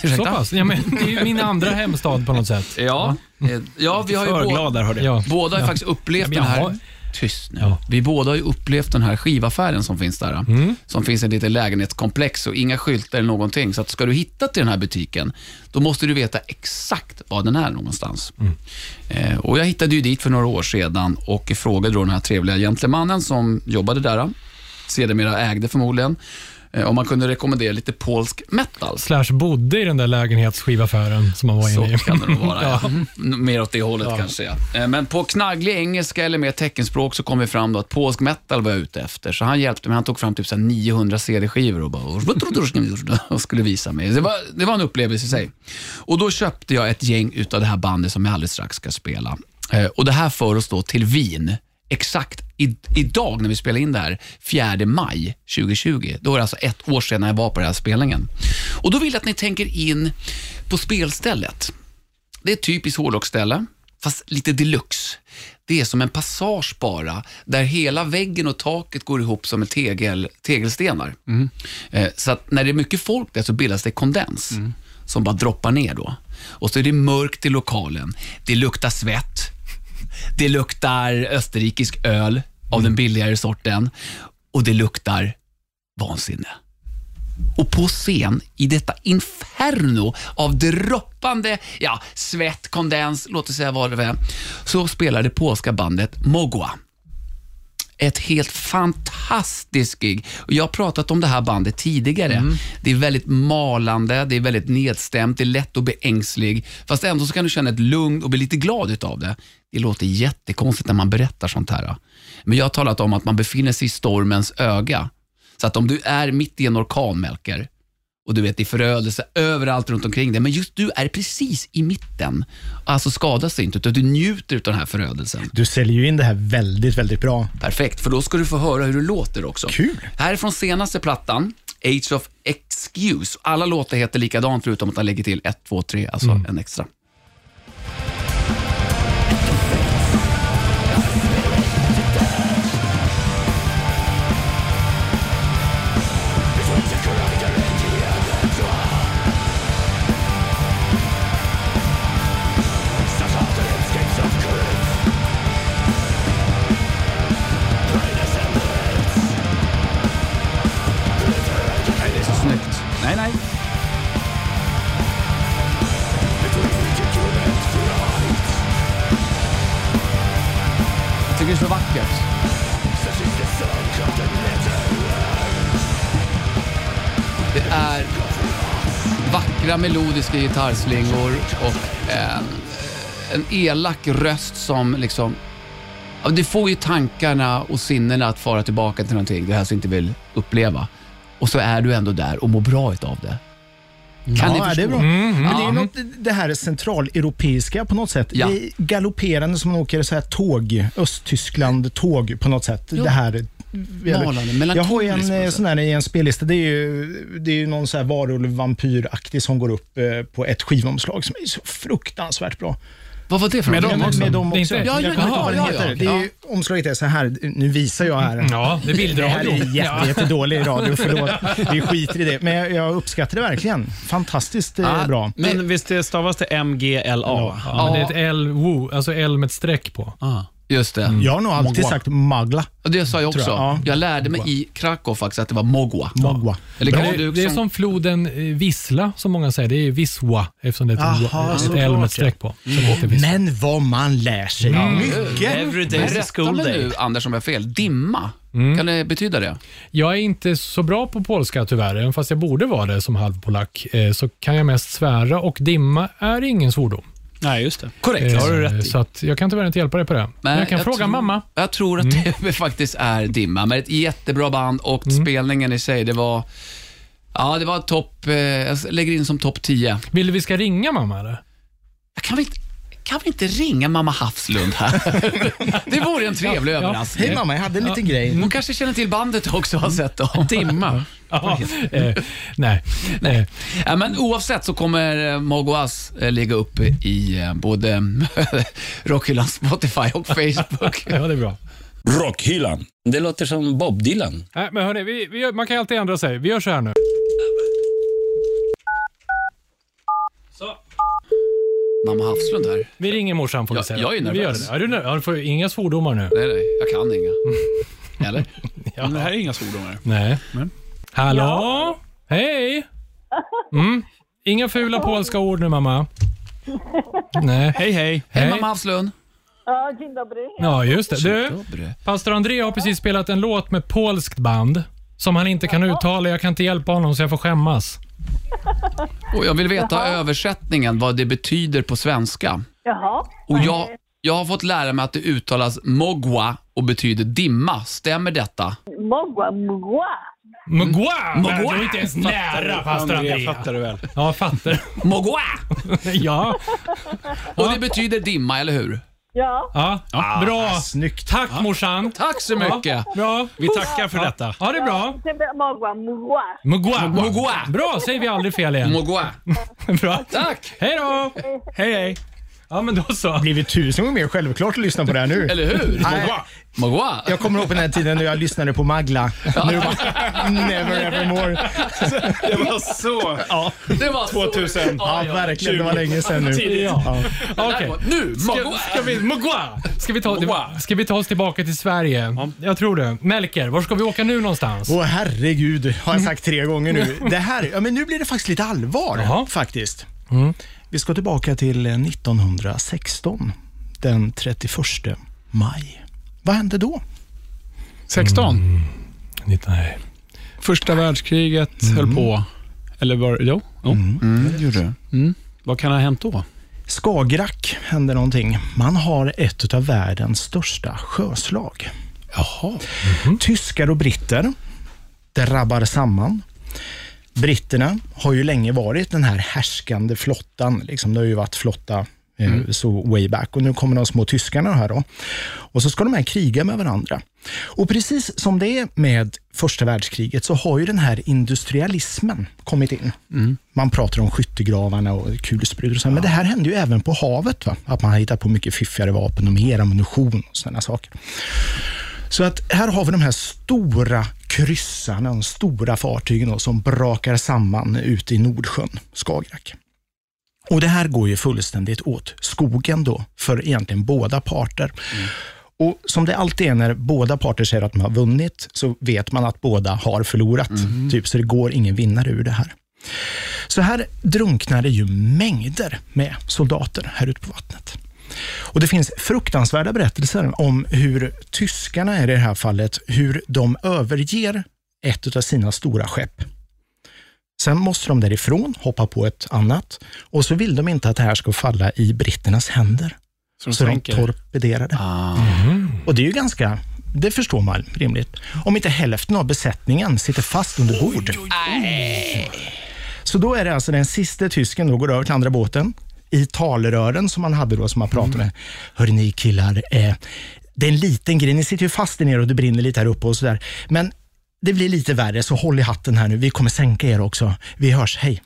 så Ursäkta? pass. Ja, men det är ju min andra hemstad på något sätt. Ja, eh, ja vi har ju För bå- glad där. Ja. båda har Ja. faktiskt upplevt Ja, den här... har- Tyst nu. Ja. Vi båda har ju upplevt den här skivaffären som finns där. Mm. Som finns i ett litet lägenhetskomplex och inga skyltar eller någonting. Så att ska du hitta till den här butiken, då måste du veta exakt var den är någonstans. Mm. Eh, och Jag hittade ju dit för några år sedan och frågade då den här trevliga gentlemannen som jobbade där, sedermera ägde förmodligen, om man kunde rekommendera lite polsk metal. Slash bodde i den där lägenhetsskivaffären som man var Så inne i. kan det nog vara. ja. Mm, Mer åt det hållet kanske. Ja. Eh, Men på knagglig engelska eller mer teckenspråk så kom vi fram då att polsk metal var jag ute efter. Så han hjälpte mig. Han tog fram typ så här 900 CD-skivor och, bara, och skulle visa mig. Det var, det var en upplevelse i sig. Och Då köpte jag ett gäng utav det här bandet som jag alldeles strax ska spela. Eh, Och Det här för oss då till Wien. Exakt i, idag när vi spelar in det här, 4 maj 2020. Då är det alltså ett år sedan jag var på den här spelningen. Och Då vill jag att ni tänker in på spelstället. Det är ett typiskt hårdrocksställe, fast lite deluxe. Det är som en passage bara, där hela väggen och taket går ihop som en tegel, tegelstenar. Eh, så att när det är mycket folk där så bildas det kondens som bara droppar ner då. Och så är det mörkt i lokalen. Det luktar svett. Det luktar österrikisk öl av den billigare sorten och det luktar vansinne. Och på scen, i detta inferno av droppande ja, svett, kondens, låt oss säga vad det är, så spelar det polska bandet Mogwa. Ett helt fantastiskt gig. Jag har pratat om det här bandet tidigare. Det är väldigt malande, det är väldigt nedstämt, det är lätt att bli ängslig. Fast ändå så kan du känna ett lugn och bli lite glad utav det. Det låter jättekonstigt när man berättar sånt här. Men jag har talat om att man befinner sig i stormens öga. Så att om du är mitt i en orkan, Melker, och du vet det är förödelse överallt runt omkring dig, men just du är precis i mitten. Alltså skadas inte, utan du njuter av den här förödelsen. Du säljer ju in det här väldigt, väldigt bra. Perfekt, för då ska du få höra hur det låter också. Kul. Här är från senaste plattan, Age of Excuse. Alla låtar heter likadant förutom att han lägger till 1, 2, 3, alltså en extra. Vackra melodiska gitarrslingor och en, en elak röst som liksom... Ja, det får ju tankarna och sinnena att fara tillbaka till någonting du helst inte vill uppleva. Och så är du ändå där och mår bra utav det. Kan ni ja, förstå? det är bra. Mm, Men det är något, det här centraleuropeiska på något sätt. Ja. Det är galopperande som man åker så här tåg, Östtyskland-tåg på något sätt. Det här, Malande, jag har ju en eh, sån här i en spellista. Det är ju, det är ju någon så här varulv-vampyraktig som går upp eh, på ett skivomslag som är så fruktansvärt bra. Vad var det för Med dem med, också? med dem också. Ja, ja, ja, ja, Det är ju, omslaget är så här. Nu visar jag här. Ja, det är Det här är jätte, jättedålig radio, förlåt. Vi skiter i det. Men jag, uppskattar det verkligen. Fantastiskt eh, Ah, bra. Men visst det stavas det MGLA? Ja. Ja, men det är ett L, wo, alltså L med ett streck på. Just det. Jag har nog alltid Mogwa. sagt magla. Och det sa jag också. Jag, jag, ja. lärde mig i Krakow faktiskt att det var Mogwa. Mogwa. Eller Det, kanske du det är som... floden eh, Vissla, som många säger. Det är Viswa, eftersom det är ett, Jaha, ett L med ett streck på. Det Viswa. Men vad man lär sig. Mycket. Every day is school day. nu, Anders, om jag har fel. Dimma, kan det betyda det? Jag är inte så bra på polska tyvärr, även fast jag borde vara det som halvpolack. Eh, Så kan jag mest svära och dimma är ingen svordom. Nej, just det. Korrekt. Det har du Eh, rätt i. Så att jag kan tyvärr inte hjälpa dig på det. Men jag kan fråga tror, mamma. Jag tror att det faktiskt är Dimma, men ett jättebra band och spelningen i sig, det var... Ja, det var topp... Eh, jag lägger in som topp 10. Vill du vi ska ringa mamma eller? Kan vi, inte- kan vi inte ringa mamma Hafslund här? det vore en trevlig överraskning. Hej mamma, jag hade en liten grej. Hon kanske känner till bandet också och har sett dem. Dimma. Ja, eh, nej. nej. Ja, men oavsett så kommer eh, Mogwas eh, ligga uppe i eh, både Rockhyllans Spotify och Facebook. Ja, det är bra. Rockhyllan. Det låter som Bob Dylan. Nej, men hörni, vi, vi, gör- man kan ju alltid ändra sig. Vi gör så här nu. Mamma Hafslund här. Vi ringer morsan får vi Jag- säga. jag är Vi gör nervös. det. Ja, du, är ner- ja, du får inga svordomar nu. Nej, nej, jag kan inga. Eller? Men det här är inga svordomar. Nej. Men. Hallå? Hej! Mm. Inga fula polska ord nu mamma. Nej. Hej, hej. Hej mamma Hafslund. Ja, dzień dobry. Ja, just det. Du, pastor André har precis spelat en låt med polskt band som han inte kan uttala. Jag kan inte hjälpa honom så jag får skämmas. Och jag vill veta översättningen, vad det betyder på svenska. Jaha. Och jag, jag har fått lära mig att det uttalas mogwa och betyder dimma. Stämmer detta? Mogła, mgła. Mgwa! Mgwa! Du är inte ens nära pastor André, André. fattar du väl? Ja, fattar. Mogwa! ja. Och det betyder dimma, eller hur? Ja. ja. Bra. Snyggt. Tack morsan. Tack så mycket. Bra. Vi tackar för detta. Ja, det är bra. Mogła, mgła. Mgwa. Mgwa. Bra, säger vi aldrig fel igen. Mogwa. Bra. Tack! Hej då! Hej, hej. Ja, men då så. blivit tusen gånger mer självklart att lyssna på det här nu. Eller hur? Nej, Mogwa. jag kommer ihåg på den här tiden när jag lyssnade på Magla. Nu bara, never ever more. Det var så. Ja, Det var 2000. ja verkligen. Det var länge sedan nu. Ja. Okej. Nu, Ska, Mogwa. ska, vi. Ska, vi ta, ska vi ta oss tillbaka till Sverige? Jag tror det. Melker, var ska vi åka nu någonstans? Åh herregud, har jag sagt tre gånger nu. Det här, ja, men nu blir det faktiskt lite allvar Jaha. faktiskt. Vi ska tillbaka till eh, 1916, den 31 maj. Vad hände då? 16. Nej. Första världskriget höll på. Eller var Jo. jo. Mm, det gjorde du. Vad kan ha hänt då? Skagerrak hände någonting. Man har ett av världens största sjöslag. Jaha. Tyskar och britter drabbar samman. Britterna har ju länge varit den här härskande flottan. Liksom, det har ju varit flotta eh, så way back och nu kommer de små tyskarna här då. Och så ska de här kriga med varandra. Och precis som det är med första världskriget så har ju den här industrialismen kommit in. Man pratar om skyttegravarna och kulsprutor och så, men det här händer ju även på havet. Va? Att man har hittat på mycket fiffigare vapen och mer ammunition och sådana saker. Så att här har vi de här stora kryssarna, de stora fartygen då, som brakar samman ute i Nordsjön, Skagerrak. Och Det här går ju fullständigt åt skogen då, för egentligen båda parter. Och Som det alltid är när båda parter säger att de har vunnit, så vet man att båda har förlorat. Typ, så det går ingen vinnare ur det här. Så här drunknar det ju mängder med soldater här ute på vattnet. Och Det finns fruktansvärda berättelser om hur tyskarna är i det här fallet, hur de överger ett av sina stora skepp. Sen måste de därifrån hoppa på ett annat och så vill de inte att det här ska falla i britternas händer. Så de Så de torpederar det. Ah. Och det är ju ganska, det förstår man rimligt. Om inte hälften av besättningen sitter fast under bord. Så då är det alltså den sista tysken då går över till andra båten i talerören som man hade då, som man pratade med. Hörde ni killar, eh, det är en liten grej. Ni sitter ju fast där nere och det brinner lite här uppe och sådär. Men det blir lite värre, så håll i hatten här nu. Vi kommer sänka er också. Vi hörs, hej.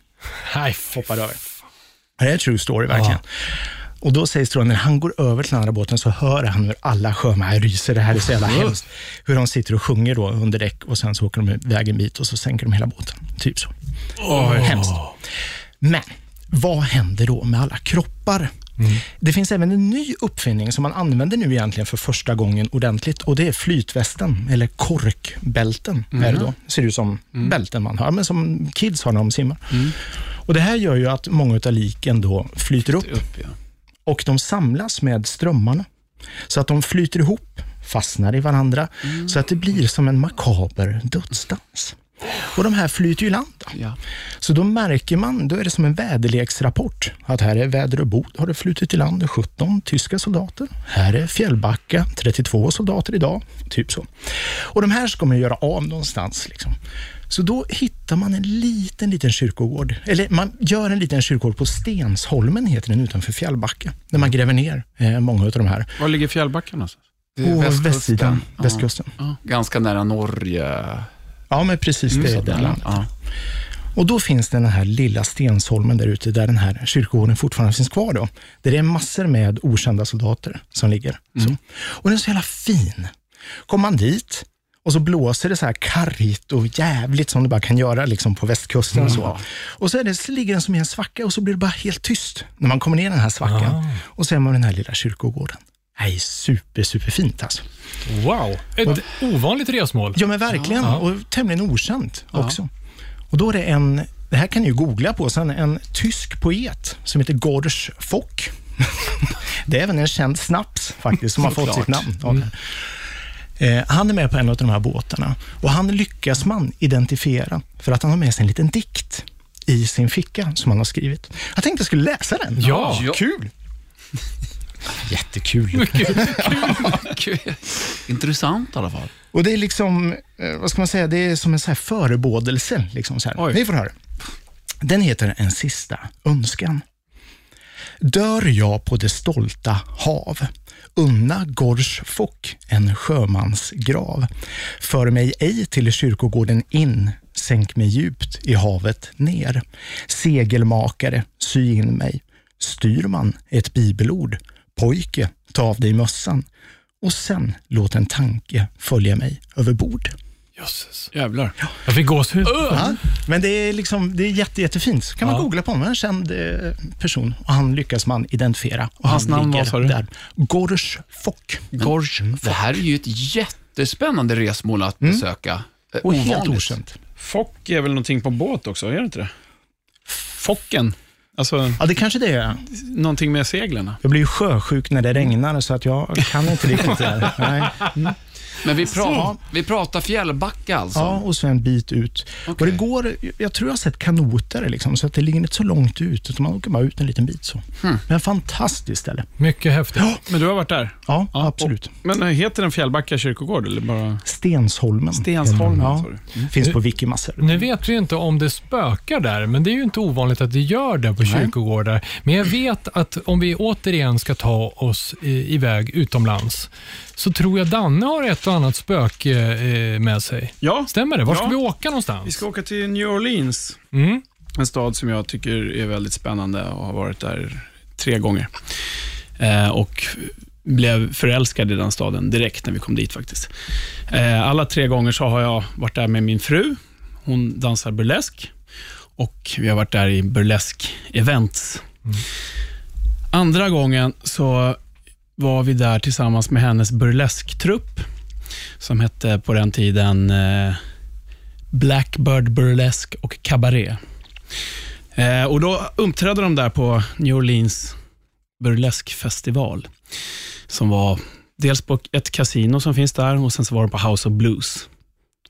Nej, Hoppar över. Det är en true story verkligen. Och då det då, när han går över till den andra båten så hör han hur alla sjömän ryser. Det här är så jävla hemskt. Hur de sitter och sjunger då under däck och sen så åker de iväg en bit och så sänker de hela båten. Typ så. Hemskt. Men vad händer då med alla kroppar? Det finns även en ny uppfinning som man använder nu egentligen för första gången ordentligt och det är flytvästen, eller korkbälten. Är det då. ser ut som bälten man har, men som kids har när de simmar. Och Det här gör ju att många av liken då flyter upp Upp, ja. och de samlas med strömmarna. Så att de flyter ihop, fastnar i varandra, så att det blir som en makaber dödsdans. Och de här flyter ju i land. Ja. Så då märker man, då är det som en väderleksrapport, att här är väder och bod, har det flutit i land 17 tyska soldater. Här är Fjällbacka, 32 soldater idag, typ så. Och de här ska man göra av någonstans. Liksom. Så då hittar man en liten, liten kyrkogård. Eller man gör en liten kyrkogård på Stensholmen, heter den, utanför Fjällbacka. Där man gräver ner eh, många av de här. Var ligger Fjällbacka någonstans? På västkusten. västsidan, Ja. västkusten. Ganska nära Norge. Ja, men precis det är det landet. Ja. Och då finns den här lilla Stensholmen där ute, där den här kyrkogården fortfarande finns kvar. Då. Där det är massor med okända soldater som ligger. Så. Och den är så jävla fin. Kommer man dit och så blåser det så här kargt och jävligt som det bara kan göra liksom på västkusten. Och, så. och så, är det, så ligger den som i en svacka och så blir det bara helt tyst när man kommer ner den här svackan. Och så är man i den här lilla kyrkogården. Nej, super, super fint alltså. Wow. Ett ovanligt resmål. Ja, men verkligen. Och tämligen okänt också. Och då är det en, det här kan ni ju googla på sen, en tysk poet som heter Gorders Fock. det är även en känd snaps faktiskt, som har fått sitt namn. här. Eh, han är med på en av de här båtarna och han lyckas man identifiera för att han har med sig en liten dikt i sin ficka som han har skrivit. Jag tänkte jag skulle läsa den. Ja. Kul! Jättekul. Kul. Intressant i alla fall. Och det är liksom, eh, vad ska man säga, det är som en så här förebådelse. Liksom så här. Vi får höra. Den heter En sista önskan. Dör jag på det stolta hav, unna Gors Fock en sjömans grav. För mig ej till kyrkogården in, sänk mig djupt i havet ner. Segelmakare, sy in mig. Styrman, ett bibelord. Pojke, ta av dig mössan. Och sen låt en tanke följa mig över bord. Jösses. Jävlar. Jag fick gåshud. Ja, men det är, liksom, det är jätte, jättefint. Så kan man Ja. googla på honom. En känd eh, person. Och han lyckas man identifiera. Och Hans han namn var, sa du? Där. Gors Fock. Gorge. Det här är ju ett jättespännande resmål att besöka. Eh, Och helt ovanligt. okänt. Fock är väl någonting på båt också, är det inte det? Focken. Alltså, Ja, det kanske det är. någonting med seglen. Jag blir ju sjösjuk när det regnar, så att jag kan inte riktigt det där. Nej. Men vi, pra- vi pratar fjällbacka alltså. Ja, och så en bit ut. Och det går, jag tror jag har sett kanoter, liksom, så att det ligger inte så långt ut, utan man åker bara ut en liten bit. så. Men fantastiskt ställe. Mycket häftigt. Men du har varit där? Ja, absolut. Men eh, heter den Fjällbacka kyrkogård eller bara Stensholmen. Stensholmen? Ja, du? finns på Wikimassor. Nu vet vi inte om det spökar där, men det är ju inte ovanligt att det gör det på kyrkogårdar. Men jag vet att om vi återigen ska ta oss i, iväg utomlands, så tror jag Danne har ett och annat spöke eh, med sig. Ja, Stämmer det? Var ska Ja. vi åka någonstans? vi ska åka till New Orleans. Mm. En stad som jag tycker är väldigt spännande och har varit där tre gånger. Eh, och blev förälskad i den staden direkt när vi kom dit faktiskt. Eh, alla tre gånger så har jag varit där med min fru. Hon dansar burlesk och vi har varit där i burlesk-events. Andra gången så var vi där tillsammans med hennes burlesktrupp som hette på den tiden eh, Blackbird Burlesque och Cabaret. Eh, och Då uppträdde de där på New Orleans burleskfestival som var dels på ett kasino som finns där och sen så var de på House of Blues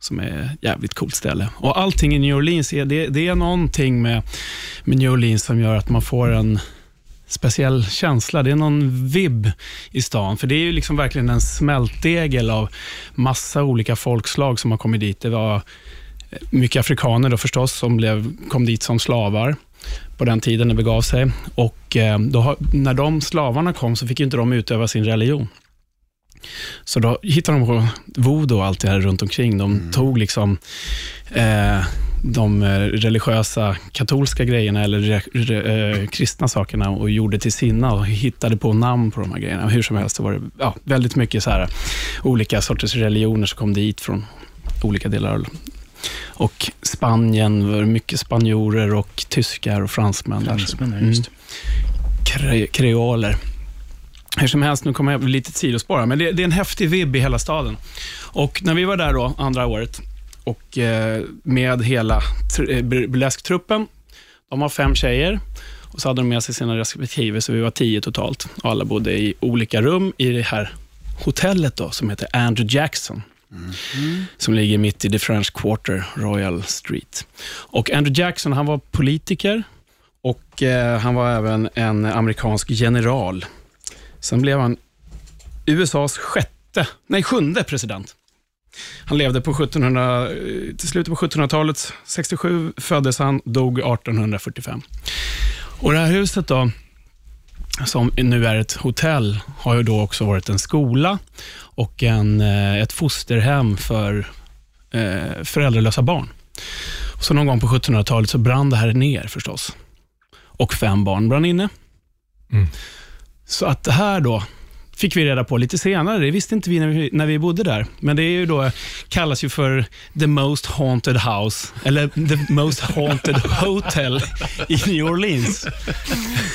som är ett jävligt coolt ställe. Och Allting i New Orleans, är, det, det är någonting med, med New Orleans som gör att man får en speciell känsla. Det är någon vibb i stan, för det är ju liksom verkligen en smältdegel av massa olika folkslag som har kommit dit. Det var mycket afrikaner då förstås, som blev, kom dit som slavar på den tiden det begav sig. Och eh, då, när de slavarna kom så fick inte de utöva sin religion. Så då hittade de på voodoo och allt det här runt omkring. De tog liksom eh, de eh, religiösa katolska grejerna eller re, re, eh, kristna sakerna och gjorde till sina och hittade på namn på de här grejerna. Hur som helst så var det ja, väldigt mycket så här, olika sorters religioner som kom dit från olika delar och Spanien var mycket spanjorer och tyskar och fransmän. Fransmän, det. Kre, kreoler. Hur som helst, nu kommer jag lite sidospår men det, det är en häftig vibb i hela staden. Och när vi var där då, andra året, och eh, med hela eh, bur- burlesktruppen, de var fem tjejer, och så hade de med sig sina respektive, så vi var tio totalt. Och alla bodde i olika rum i det här hotellet då, som heter Andrew Jackson som ligger mitt i The French Quarter, Royal Street. Och Andrew Jackson, han var politiker och eh, han var även en amerikansk general. Sen blev han USAs sjätte, nej sjunde president. Han levde på 1700, eh, till slutet på 1700-talet. 67 föddes han, dog 1845. Och det här huset då, som nu är ett hotell, har ju då också varit en skola och en, eh, ett fosterhem för eh, föräldralösa barn. Så någon gång på 1700-talet så brann det här ner förstås. Och fem barn brann inne. Mm. Så att det här då, fick vi reda på lite senare. Det visste inte vi när vi, när vi bodde där. Men det är ju då, kallas ju för the most haunted house, eller the most haunted hotel i New Orleans.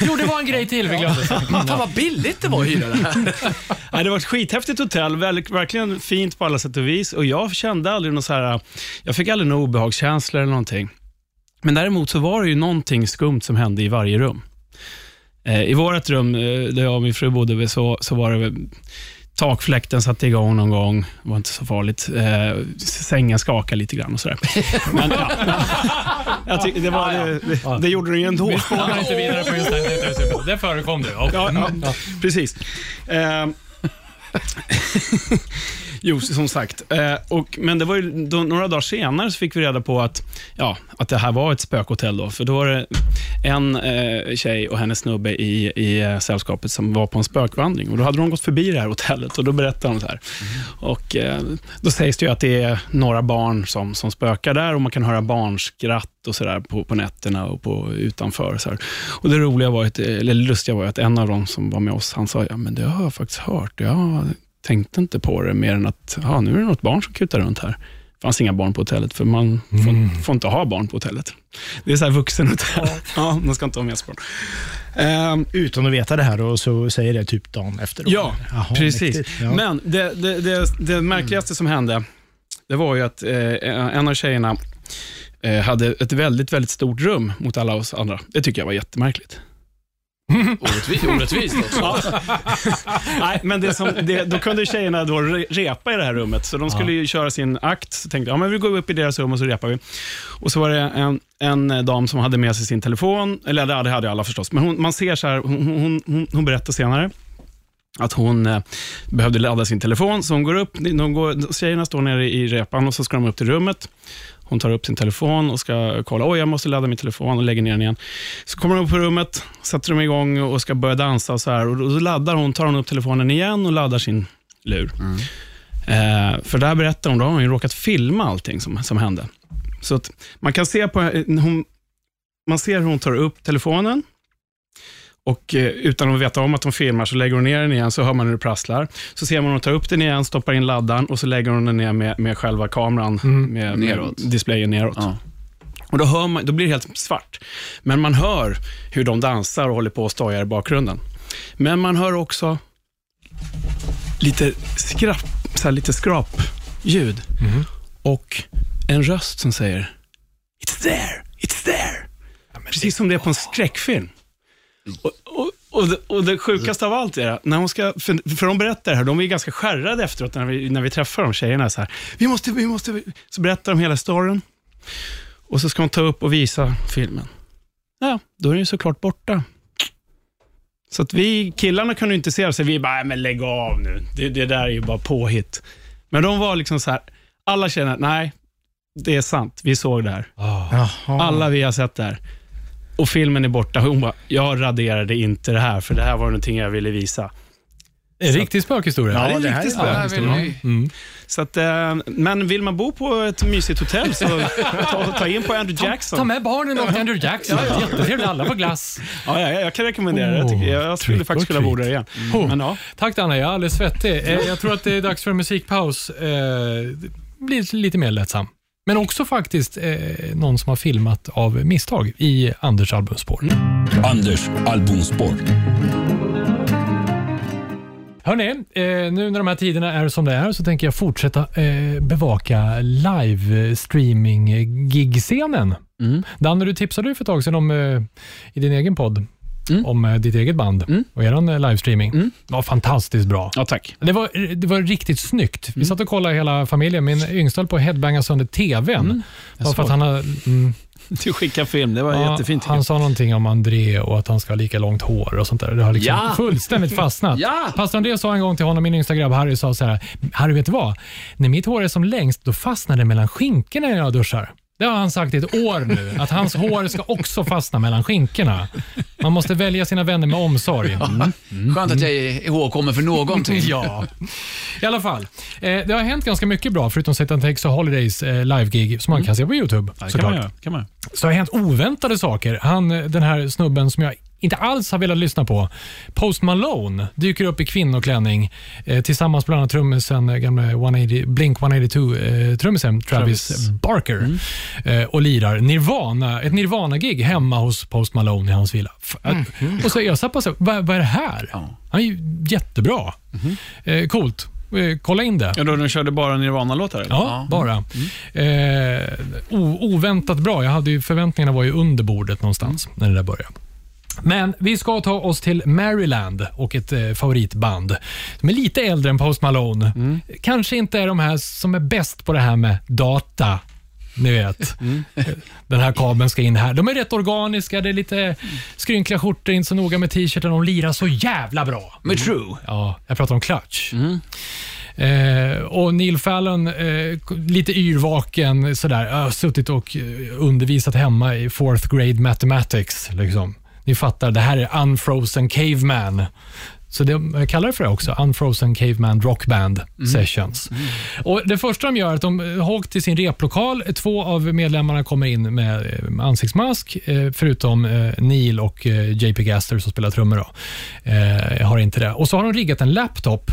Jo, det var en grej till vi glömde. Fan vad billigt det var att hyra det här. Ja, det var ett skithäftigt hotell, verkligen fint på alla sätt och vis. Och Jag kände aldrig någon så här, jag fick aldrig några obehagskänslor eller någonting. Men däremot så var det ju någonting skumt som hände i varje rum. Eh, I vårt rum, eh, där jag och min fru bodde, så, så var det takfläkten satte igång någon gång. Det var inte så farligt. Eh, sängen skakade lite grann och sådär. Men ja, jag tycker det, var, det, det, det gjorde den ju ändå. Vi spånar inte vidare på just det. Det förekom det. Ja. Ja, ja, precis. Jo, som sagt. Eh, och, men det var ju, då, några dagar senare så fick vi reda på att, ja, att det här var ett spökhotell. Då, för då var det en eh, tjej och hennes snubbe i, i eh, sällskapet som var på en spökvandring. Och Då hade de gått förbi det här hotellet och då berättade de så här. Och, eh, då sägs det att det är några barn som, som spökar där och man kan höra barnskratt och så där på, på nätterna och på, utanför. Så här. Och Det roliga var, att, eller lustiga var att en av dem som var med oss, han sa, ja men det har jag faktiskt hört. Jag tänkte inte på det mer än att, ja, nu är det något barn som kutar runt här. Det fanns inga barn på hotellet, för man får, får inte ha barn på hotellet. Det är så här vuxenhotell. Ja, man ska inte ha med barn. Ehm, Utan att veta det här och så säger det typ dagen efter. då. Ja, Jaha, precis. mäktigt. Ja. Men det, det, det, det märkligaste som hände, det var ju att eh, en av tjejerna eh, hade ett väldigt, väldigt stort rum mot alla oss andra. Det tycker jag var jättemärkligt. Orättvist, orättvist också. Nej, men det som, det, då kunde tjejerna då re- repa i det här rummet, så de skulle ju köra sin akt. Så tänkte jag, ja, men vi går upp i deras rum och så repar vi. Och så var det en, en dam som hade med sig sin telefon, eller det hade alla förstås, men hon, man ser så här, hon, hon, hon, hon berättar senare, att hon eh, behövde ladda sin telefon, så hon går upp, de går, tjejerna står nere i repan och så ska de upp till rummet. Hon tar upp sin telefon och ska kolla, oj jag måste ladda min telefon och lägger ner den igen. Så kommer de upp på rummet, sätter de igång och ska börja dansa och så här. Och då laddar hon, tar hon upp telefonen igen och laddar sin lur. Eh, för där berättar hon, då har hon ju råkat filma allting som, som hände. Så man kan se på, hon, man ser hur hon tar upp telefonen och eh, utan att veta om att hon filmar så lägger hon ner den igen, så hör man hur det prasslar. Så ser man hon tar upp den igen, stoppar in laddan och så lägger hon den ner med, med själva kameran, med, Neråt. med displayen neråt. Ja. Och då, hör man, då blir det helt svart. Men man hör hur de dansar och håller på och stojar i bakgrunden. Men man hör också lite, skrapp, så här lite skrapljud. Och en röst som säger It's there, it's there. Precis som det är på en skräckfilm. Och, och, och, det, och det sjukaste av allt är att när hon ska, för, för de berättar det här, de är ganska skärrade efteråt när vi, när vi träffar de tjejerna. Så, här, vi måste, vi måste, så berättar de hela storyn. Och så ska hon ta upp och visa filmen. Ja, då är den ju såklart borta. Så att vi killarna kunde inte se så vi bara, "Nej, men lägg av nu. Det, det där är ju bara påhitt. Men de var liksom så här, alla känner, nej, det är sant. Vi såg det här. Jaha. Alla vi har sett det här. Och filmen är borta. Hon bara, jag raderade inte det här, för det här var någonting jag ville visa. En riktig spökhistoria. Ja, det är en riktig Ja, spökhistoria. Mm. Så att, eh, men vill man bo på ett mysigt hotell så ta, ta in på Andrew Jackson. Ta med barnen och Andrew Jackson. Jättetrevligt. Alla får glass. Ja, ja, jag kan rekommendera det. Jag, tycker, jag skulle faktiskt kunna bo där igen. Oh. Men ja, Tack Danne, jag är alldeles svettig. Eh, Jag tror att det är dags för musikpaus. Eh, det blir lite mer lättsam. Men också faktiskt eh, någon som har filmat av misstag i Anders albumspår. Anders albumspår. Hörni, eh, nu när de här tiderna är som det är så tänker jag fortsätta eh, bevaka live-streaming-gig-scenen. Mm. Danne, du tipsade ju för ett tag sedan om, eh, i din egen podd Mm. om eh, ditt eget band Mm. och er eh, livestreaming. Mm. Det var fantastiskt bra. ja tack. Det var, det var riktigt snyggt. Mm. Vi satt och kollade hela familjen. Min yngsta höll på att headbanga sönder TVn. Mm. För att han, har, mm, Du skickade film, det var ja, jättefint. han sa någonting om André och att han ska ha lika långt hår och sånt där. Det har liksom Ja. fullständigt fastnat. Ja. Pastor André sa en gång till honom, min yngsta grabb Harry, sa så här, Harry vet du vad? När mitt hår är som längst, då fastnar det mellan skinkorna när jag duschar. Det har han sagt i ett år nu, att hans hår ska också fastna mellan skinkorna. Man måste välja sina vänner med omsorg. Skönt att jag är ihågkommen för någonting. Ja, i alla fall. Eh, det har hänt ganska mycket bra, förutom Satan Takes a Holidays eh, live-gig, som man kan se på YouTube. Ja, det kan såklart. man göra. Kan man. Så har hänt oväntade saker. Han, eh, den här snubben som jag inte alls har velat lyssna på. Post Malone dyker upp i kvinnoklänning eh, tillsammans bland annat trummisen, eh, gamla 180, Blink 182-trummisen Travis, Travis. Barker eh, och lirar Nirvana, ett Nirvana-gig hemma hos Post Malone i hans villa. F- att- Och så jag satt bara så, vad, vad är det här? Han är ju jättebra. Eh, coolt. Eh, kolla in det. Ja, då de körde bara Nirvana-låtar? Ja, bara. Eh, o, oväntat bra. Jag hade ju, förväntningarna var ju under bordet någonstans när det där började. Men vi ska ta oss till Maryland och ett eh, favoritband. De är lite äldre än Post Malone. Kanske inte är de här som är bäst på det här med data. Ni vet, den här kabeln ska in här. De är rätt organiska, det är lite skrynkliga skjortor, inte så noga med t-shirten. De lirar så jävla bra. Med True. Ja, jag pratar om Clutch. Eh, och Neil Fallon, eh, lite yrvaken, sådär, äh, suttit och eh, undervisat hemma i fourth grade mathematics. Liksom. Ni fattar, det här är Unfrozen Caveman. Så det, jag kallar det för det också, Unfrozen Caveman Rock Band Sessions. Och Det första de gör är att de har åkt till sin replokal. Två av medlemmarna kommer in med eh, ansiktsmask, eh, förutom eh, Neil och eh, JP Gaster som spelar trummor. Då. Eh, jag har inte det. Och så har de riggat en laptop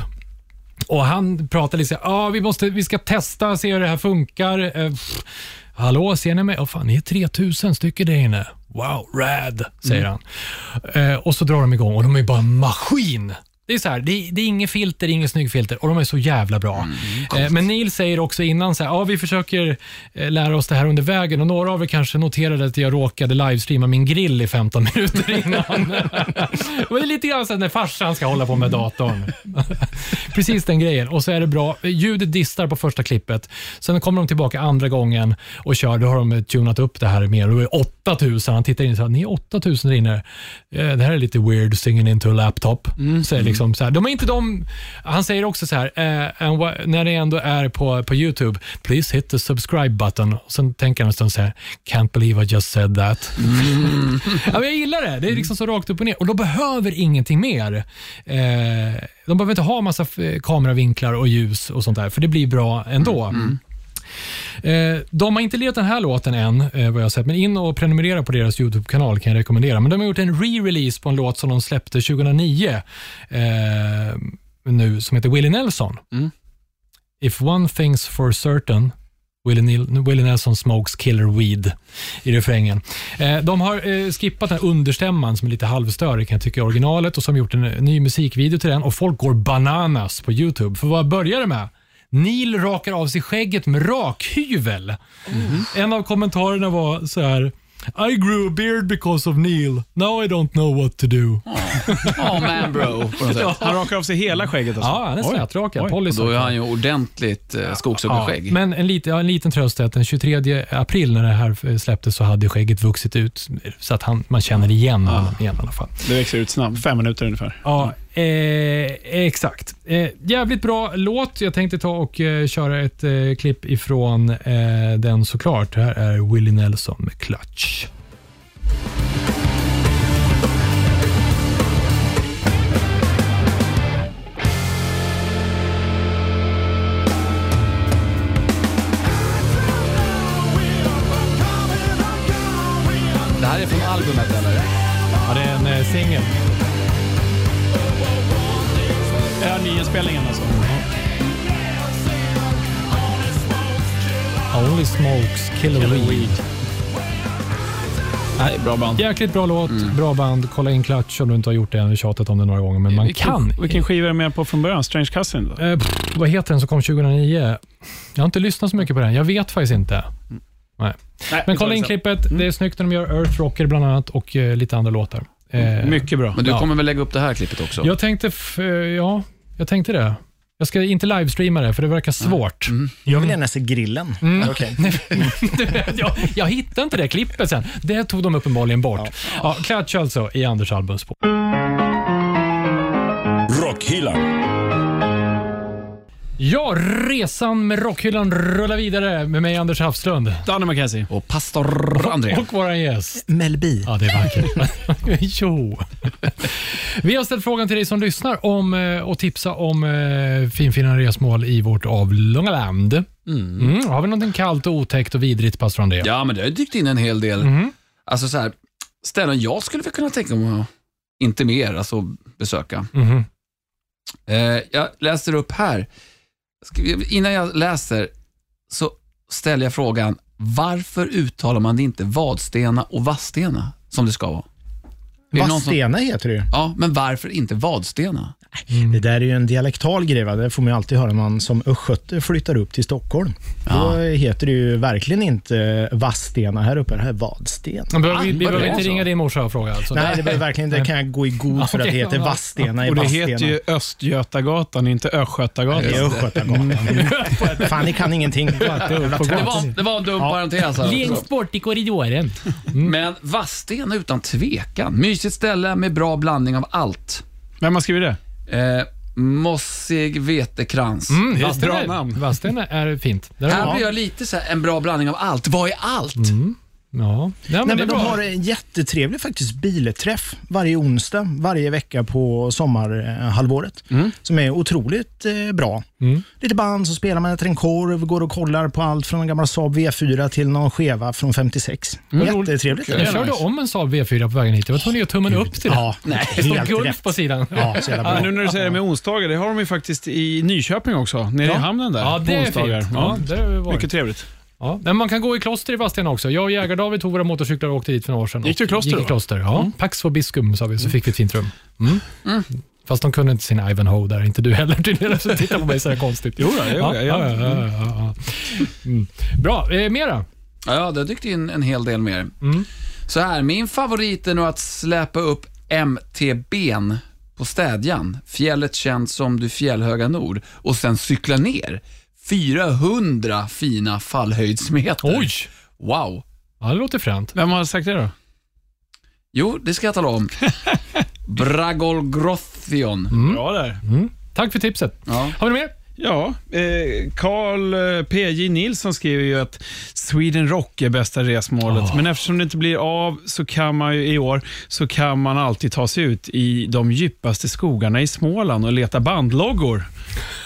och Han pratar lite så ah, vi, måste, vi ska testa, se hur det här funkar. Hallå, ser ni mig? Oh, fan, ni är 3000 stycken där inne. Wow, rad, säger han. Eh, och så drar de igång och de är bara en maskin. Det är, så här, det, det är inget filter, inget snygg filter och de är så jävla bra. eh, men Neil säger också innan så här, ah, vi försöker eh, lära oss det här under vägen och några av er kanske noterade att jag råkade livestreama min grill i 15 minuter innan. det är lite grann så här när farsan ska hålla på med datorn. Precis den grejen. Och så är det bra. Ljudet distar på första klippet. Sen kommer de tillbaka andra gången och kör. Då har de tunat upp det här mer. Då är det 8000. Han tittar in och säger, ni är 8000 där inne. Eh, Det här är lite weird, singing into a laptop. Så är det liksom så här. De är inte de... Han säger också så här, eh, när det ändå är på, på YouTube, please hit the subscribe button. Och sen tänker han en stund så här, can't believe I just said that. ja, men jag gillar det. Det är liksom så rakt upp och ner. Och de behöver ingenting mer. Eh, de behöver inte ha massa kameravinklar och ljus och sånt där, för det blir bra ändå. Eh, de har inte lirat den här låten än, eh, vad jag sett, men in och prenumerera på deras YouTube-kanal kan jag rekommendera. Men de har gjort en re-release på en låt som de släppte 2009, eh, nu, som heter Willie Nelson. If one thing's for certain, Willie, Willie Nelson smokes killer weed i refrängen. Eh, de har eh, skippat den här understämman som är lite halvstörig kan jag tycka i originalet och som gjort en eh, ny musikvideo till den och folk går bananas på YouTube. För vad börjar det med? Neil rakar av sig skägget med rakhyvel. En av kommentarerna var så här I grew a beard because of Neil. Now I don't know what to do. Oh man bro. På något sätt. Han rakar av sig hela skägget alltså? Ja, han är slätrakad. Då är han ju ordentligt eh, skogshuggarskägg. men en, lit, ja, en liten tröst är att den 23 april när det här släpptes så hade skägget vuxit ut så att han, man känner igen honom igen i alla fall. Det växer ut snabbt, fem minuter ungefär. Ja, eh, exakt. Eh, jävligt bra låt. Jag tänkte ta och eh, köra ett eh, klipp ifrån eh, den såklart. Det här är Willie Nelson med Clutch. Det här är från albumet eller? Ja, det är en eh, singel. Det här nyinspelningen alltså? Only smokes killer weed. Nej, bra band. Jäkligt bra låt, bra band. Kolla in Clutch om du inte har gjort det. Jag har tjatat om det några gånger, men man vilken, kan. Vilken skiva är det med på från början? Strange Cousin? Eh, pff, vad heter den som kom 2009? Jag har inte lyssnat så mycket på den. Jag vet faktiskt inte. Nej. Nej, Men vi kolla in klippet. Det är snyggt när de gör Earth Rocker bland annat och eh, lite andra låtar. Eh, Mycket bra. Men du Ja. kommer väl lägga upp det här klippet också? Jag tänkte, f- eh, ja, jag tänkte det. Jag ska inte livestreama det, för det verkar svårt. Jag vill gärna se grillen. Okej. jag, jag hittade inte det klippet sen. Det tog de uppenbarligen bort. Ja. Clutch alltså i Anders albumspår. Rockhyllan. Ja, resan med rockhyllan rullar vidare med mig Anders Hafslund. Danny McKenzie. Och pastor André. Och vår gäst. Mel B. Ja, det är vackert. jo. Vi har ställt frågan till dig som lyssnar om eh, och tipsa om eh, finfina resmål i vårt avlånga land. Mm. Har vi någonting kallt och otäckt och vidrigt, pastor André? Ja, men det har dykt in en hel del. Mhm. Alltså så här, ställen jag skulle väl kunna tänka mig att inte mer, alltså besöka. Mhm. Eh, jag läser upp här. Innan jag läser så ställer jag frågan, varför uttalar man det inte Vadstena och Vadstena som det ska vara? Någon som- Vadstena heter det ju. Ja, men varför inte Vadstena? Det där är ju en dialektal grej. va? Det får man ju alltid höra när man som östgöte flyttar upp till Stockholm. Då heter det ju verkligen inte Vadstena här uppe. Det här är Vadsten. Men behöver vi, vi vad behöver inte ringa din morsa och fråga. Alltså. Nej, det behöver verkligen det kan jag gå i god för att det heter. Vadstena i Och det Vadstena. heter ju Östgötagatan, inte Östgötagatan. Det är Östgötagatan. Fan, ni kan ingenting. Det var, det var en dum parentes också. Längst bort i korridoren. Men Vadstena utan tvekan. Mysigt ställe med bra blandning av allt. Vem har skrivit det? Eh, mossig vetekrans. Mm, Det Vadstena bra är- namn. Vadstena är fint. Där Här blir jag lite så här, en bra blandning av allt. Vad är allt? Ja. Ja, men Nej, men de bra. har en jättetrevlig faktiskt bilträff varje onsdag, varje vecka på sommarhalvåret. Som är otroligt eh, bra. Mm. Lite band, så spelar man efter en korv, går och kollar på allt från en gammal Saab V4 till någon Cheva från 56. Jättetrevligt. Jag körde om en Saab V4 på vägen hit. Jag var tvungen att ge tummen upp till det. Ja, Det stod helt Gulf på sidan. Ja, Ja, nu när du säger det med onsdagar, det har de ju faktiskt i Nyköping också, nere i hamnen där. Ja, det är onsdagar. fint. Ja, det. Mycket trevligt. Ja. Men man kan gå i kloster i Vadstena också. Jag och Jägar-David tog våra motorcyklar och åkte dit för några år sedan. Gick du i kloster Gick i då? kloster, ja. Pax for Biskum sa vi, så fick vi ett fint rum. Mm. Fast de kunde inte sin Ivanhoe där, inte du heller tydligen. Så titta på mig så är det konstigt. Jo, då, jo, ja, ja, ja, ja. ja, ja. Mm. Bra, eh, mera? Ja, det dykt in en hel del mer. Så här, min favorit är nog att släpa upp MTB'n på Städjan, fjället känt som du fjällhöga nord, och sen cykla ner. 400 fina fallhöjdsmeter. Oj! Wow! Ja, det låter fränt. Vem har sagt det då? Jo, det ska jag tala om. Bragolgrothion. Bra där. Tack för tipset. Ja. Har vi mer? Ja, eh, Carl eh, PJ Nilsson skriver ju att Sweden Rock är bästa resmålet. Men eftersom det inte blir av så kan man ju i år så kan man alltid ta sig ut i de djupaste skogarna i Småland och leta bandloggor.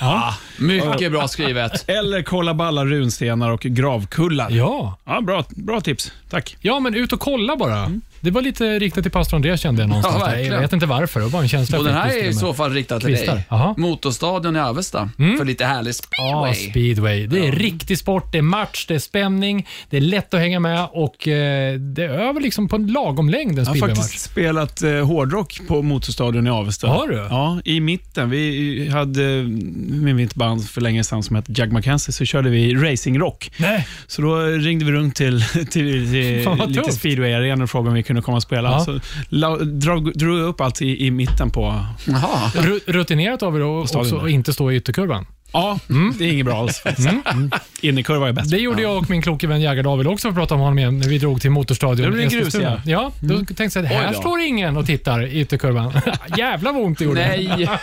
Ah, Mycket bra skrivet. Eller kolla balla runstenar och gravkullar. Ja, Ja. bra, bra tips. Tack. Ja, men ut och kolla bara. Det var lite riktat till pastor Andreas kände jag någonstans. Ja, jag vet inte varför, det var bara en känsla. Och den här är i så fall riktad till Kvistar. dig. Jaha. Motorstadion i Avesta. För lite härlig Ja, speedway. speedway. Det är riktig sport, det är match, det är spänning, det är lätt att hänga med och eh, det är över liksom på en lagom längd en Jag har faktiskt spelat eh, hårdrock på Motorstadion i Avesta. Har du? Ja, i mitten. Vi hade med mitt band för länge sedan som hette Jack Mackenzie, så körde vi racingrock. Nej. Så då ringde vi runt till, till, till vad lite speedway-arenor och frågade om vi kunde komma och spela. Ja. Så la, drog, drog upp allt i, i mitten på... Jaha. Ru- Rutinerat av er att inte stå i ytterkurvan. Ja, det är inget bra alls faktiskt. Mm. Innekurva är bäst. Det gjorde jag och min kloke vän Jägar-David också, för att prata om honom igen, när vi drog till Motorstadion. Det blev grus, Eskilstuna. Ja, då tänkte jag att här står ingen och tittar i ytterkurvan. Jävla vad ont det gjorde. Nej.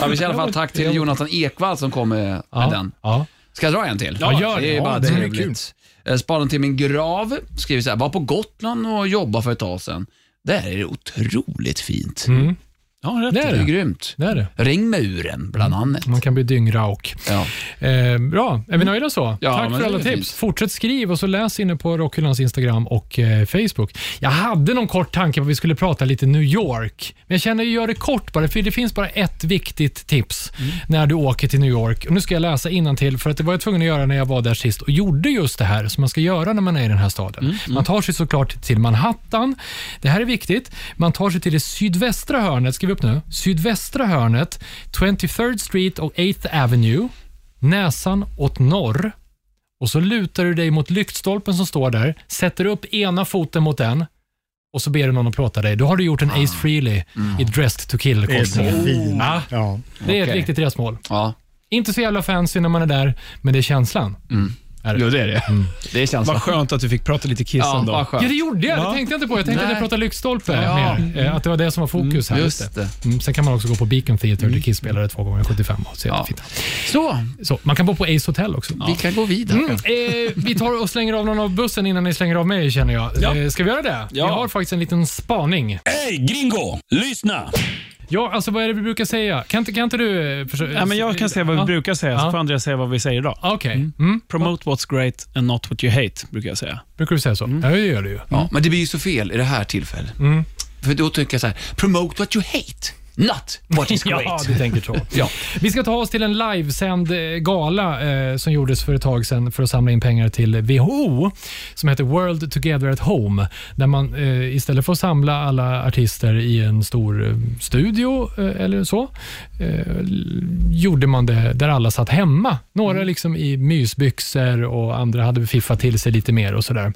Ja, vi säger i alla fall tack till Jonathan Ekvall som kom med, med Ja, den. ja. Ska jag dra en till? Ja, gör det. det. är Ja, bara det är trevligt. Eh, spaden till min grav skriver så här, var på Gotland och jobbade för ett tag sedan. Där är det otroligt fint. Mm. Ja, rätt. Det är Det är grymt. Det är det. Ring muren, bland annat. Man kan bli dyngrauk. Ja. Eh, bra, är vi nöjda så? Ja, Tack för alla tips. fint. Fortsätt skriv och så läs inne på Rockhyllans Instagram och eh, Facebook. Jag hade någon kort tanke på att vi skulle prata lite New York, men jag känner att jag gör det kort bara, för det finns bara ett viktigt tips Mm. när du åker till New York. Och nu ska jag läsa till för att det var jag tvungen att göra när jag var där sist och gjorde just det här som man ska göra när man är i den här staden. Mm, Man tar sig såklart till Manhattan. Det här är viktigt. Man tar sig till det sydvästra hörnet, skriv upp nu, sydvästra hörnet, 23rd Street och 8th Avenue, näsan åt norr och så lutar du dig mot lyktstolpen som står där, sätter upp ena foten mot den och så ber du någon att plåta dig. Då har du gjort en Ace Frehley i Dressed to Det är kill-korsningen. fint. Ja, Ja. det är ett riktigt resmål. Ja. Inte så jävla fancy när man är där, men det är känslan. Är det? Jo, det är det. Det är känslan. Vad skönt att du fick prata lite Kiss Ja, ändå. Ja, det gjorde jag. Det tänkte jag inte på. Jag tänkte att jag Nej. pratade lyktstolpe Ja. mer. Eh, Att det var det som var fokus här. Just det. Mm, sen kan man också gå på Beacon Theatre där Kiss spelade två gånger 75 och se Ja. jättefint. Så, Så, man kan bo på Ace Hotel också. vi kan gå vidare. Mm, eh, vi tar och slänger av någon av bussen innan ni slänger av mig, känner jag. Ja. Eh, ska vi göra det? Ja. Vi har faktiskt en liten spaning. Hey gringo, lyssna! Ja, alltså vad är det vi brukar säga? Kan inte, kan inte du... eh, försöka- Ja, men jag kan säga vad vi Ja. brukar säga, så får Andreas säga vad vi säger idag. Okej. Mm. Promote what's great and not what you hate, brukar jag säga. Brukar du säga så? Ja, det gör du ju. Ja, men det blir ju så fel i det här tillfället. För då tycker jag så här, promote what you hate, not what is great. Ja, du tänker så. ja. Vi ska ta oss till en livesänd eh, gala eh, som gjordes för ett tag sedan för att samla in pengar till WHO, som heter World Together at Home, där man eh, istället för att samla alla artister i en stor eh, studio eh, eller så, eh, gjorde man det där alla satt hemma. Några liksom i mysbyxor och andra hade fiffat till sig lite mer och sådär.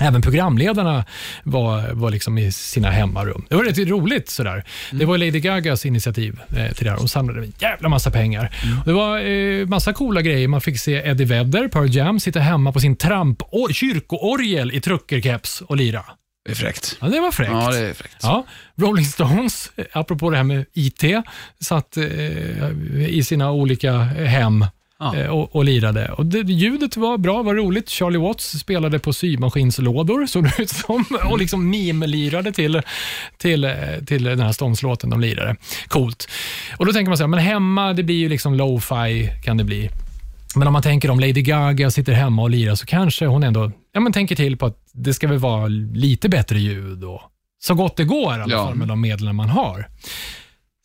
Även programledarna var, var liksom i sina hemmarum. Det var rätt roligt. Sådär. Det var Lady Gagas initiativ eh, till det här. Hon samlade en jävla massa pengar. Och Det var eh, massa coola grejer. Man fick se Eddie Vedder, Pearl Jam, sitta hemma på sin tramp kyrkoorgel i truckerkeps och lira. Det är fräckt. Ja, det var fräckt. Ja, det är fräckt. Ja, Rolling Stones, eh, apropå det här med IT, satt eh, i sina olika hem Ja. eh, och, och lirade. Och det, ljudet var bra, var roligt. Charlie Watts spelade på symaskinslådor, såg det ut som, och liksom mime-lirade till, till, eh, till den här Stones-låten de lirade. Coolt. Och Då tänker man så här, men hemma, det blir ju liksom lo-fi, kan det bli. Men om man tänker om Lady Gaga sitter hemma och lirar, så kanske hon ändå ja, men tänker till på att det ska väl vara lite bättre ljud och så gott det går i alla Ja. fall med de medel man har.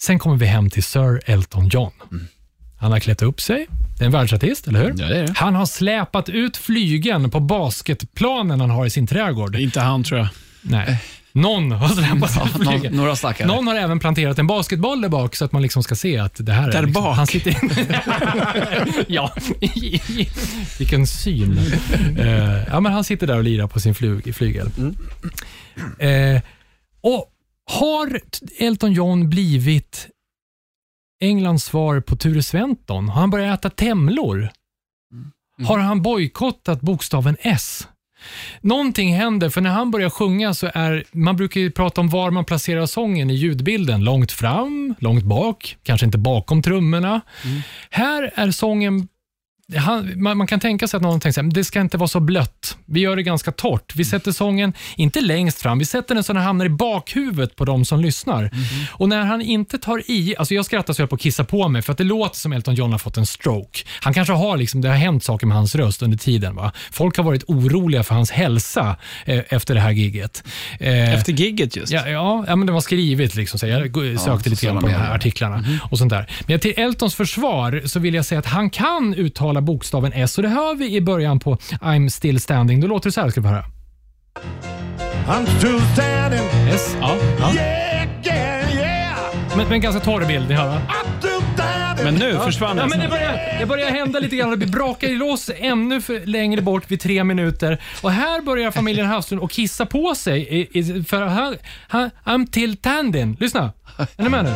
Sen kommer vi hem till Sir Elton John. Han har klätt upp sig. Det är en världsartist, eller hur? Ja, det är det. Han har släpat ut flygen på basketplanen han har i sin trädgård. Inte han tror jag. Nej. Någon har släpat ut Någon, flygen. några stackare. Någon har även planterat en basketboll där bak så att man liksom ska se att det här är... Där liksom, bak? Han sitter ja, vilken syn. Eh, ja, men han sitter där och lirar på sin flyg, flygel. Eh, och har Elton John blivit Englands svar på Ture Sventon? Har han börjat äta temlor? Har han bojkottat bokstaven S? Någonting händer, för när han börjar sjunga så är, man brukar ju prata om var man placerar sången i ljudbilden. Långt fram, långt bak, kanske inte bakom trummorna. Här är sången han, man, man kan tänka sig att någon tänker så här, "Men det ska inte vara så blött. Vi gör det ganska torrt. Vi sätter sången, inte längst fram, vi sätter den så den hamnar i bakhuvudet på de som lyssnar. Och när han inte tar i, alltså jag skrattar så jag på att kissa på mig för att det låter som Elton John har fått en stroke. Han kanske har, liksom, det har hänt saker med hans röst under tiden. Va? Folk har varit oroliga för hans hälsa eh, efter det här giget. Eh, Efter gigget just. Ja, ja, ja, men det var skrivet. Liksom, så jag gå- sökte lite grann på de här artiklarna och sånt där. Men till Eltons försvar så vill jag säga att han kan uttala bokstaven S och det hör vi i början på I'm still standing. Då låter det så här, ska vi höra. I'm still standing. S, ja. ja. Yeah, yeah, yeah. Men, men ganska torr bild, ni hör va? Men nu försvann Ja, men det, börjar, det börjar hända lite grann. Det brakar i lås ännu för längre bort vid tre minuter. Och här börjar familjen Havslund att kissa på sig. I, i, för han, han, I'm till tandin. Lyssna. Är ni med nu?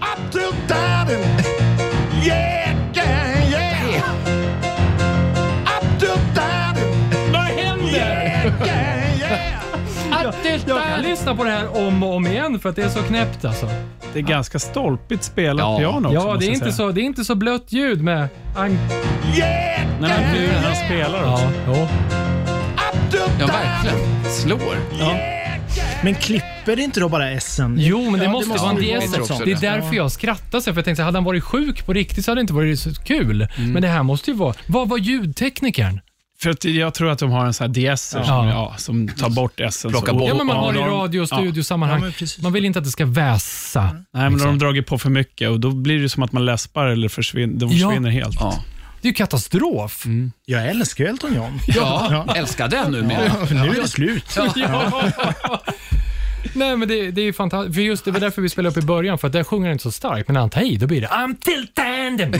I'm still standing. Yeah, yeah, Jag kan lyssna på det här om och om igen för att det är så knäppt alltså. Det är ganska stolpigt spelat Ja. piano också, Ja, det är, inte så, det är inte så blött ljud med... ang- Yeah, Nej, men nu när han spelar också. Ja, Ja, standing. verkligen. Slår. Men klipper inte då bara S'en? Jo, men det Ja, måste vara en tror också Det är därför jag skrattar så för jag tänkte, hade han varit sjuk på riktigt så hade det inte varit så kul. Men det här måste ju vara... Vad var ljudteknikern? För att jag tror att de har en sån här DS som, Ja. ja, som tar bort S. Plocka bort. Ja, men man Ja, har i radio och ja. studiosammanhang. Ja, man vill inte att det ska väsa. Nej, men då har de dragit på för mycket och då blir det som att man läspar eller försvinner, de Ja. försvinner helt. Ja. Det är ju katastrof. Jag älskar Elton John. Ja, älskar den numera. Nu är det slut. Ja. Nej, men det, det är ju fantastiskt. För just det var därför vi spelade upp i början, för att där sjunger han inte så starkt. Men när han tar i, då blir det I'm till tandem.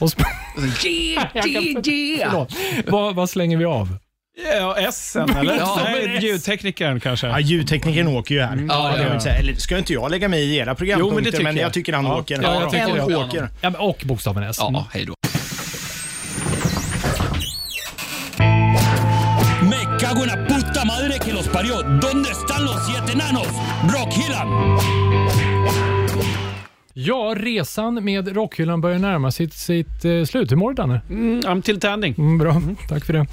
och sp- Yeah, yeah, yeah. Vad, vad slänger vi av? Ja, S eller? Ja, Nej, ljudteknikern kanske. Ja, ljudteknikern åker ju här. Ja, det ja, ja. inte säga. Eller ska inte jag lägga mig i era programpunkter, Jo, men det tycker men jag jag. tycker han Ja. åker. Ja, jag tycker Han det. åker. Ja, och bokstaven S. Ja, hej då. ¿Dónde están los siete enanos? Rockhyllan. Ja, resan med Rockhyllan börjar närma sig sitt, sitt eh, slut. Hur mår du, Danne? Mm, I'm till tanding. Mm, bra, tack för det.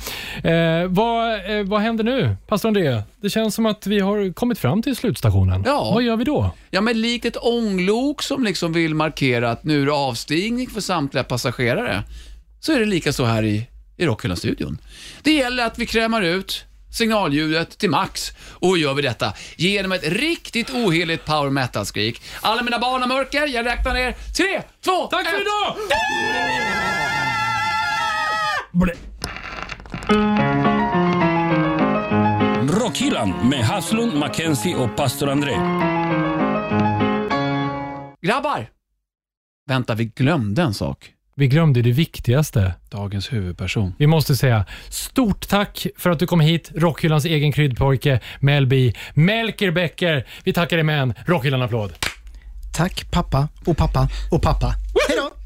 Eh, vad, eh, vad händer nu, pastor André? Det känns som att vi har kommit fram till slutstationen. Ja. Vad gör vi då? Ja, men likt ett ånglok som liksom vill markera att nu är det avstigning för samtliga passagerare, så är det lika så här i, i Rockhyllan-studion. Det gäller att vi krämar ut signalljudet till max. Och gör vi detta? Genom ett riktigt oheligt power metal-skrik. Alla mina barn har mörker, jag räknar ner. Tre, två, Tack för idag! Rockhyllan med Haslund, Mackenzie och pastor André. Grabbar! Vänta, vi glömde en sak. Vi glömde det viktigaste. Dagens huvudperson. Vi måste säga stort tack för att du kom hit, Rockhyllans egen kryddpojke Mel B. Melker Becker. Vi tackar dig med en Rockhyllan-applåd. Tack pappa och pappa och pappa. Hej då!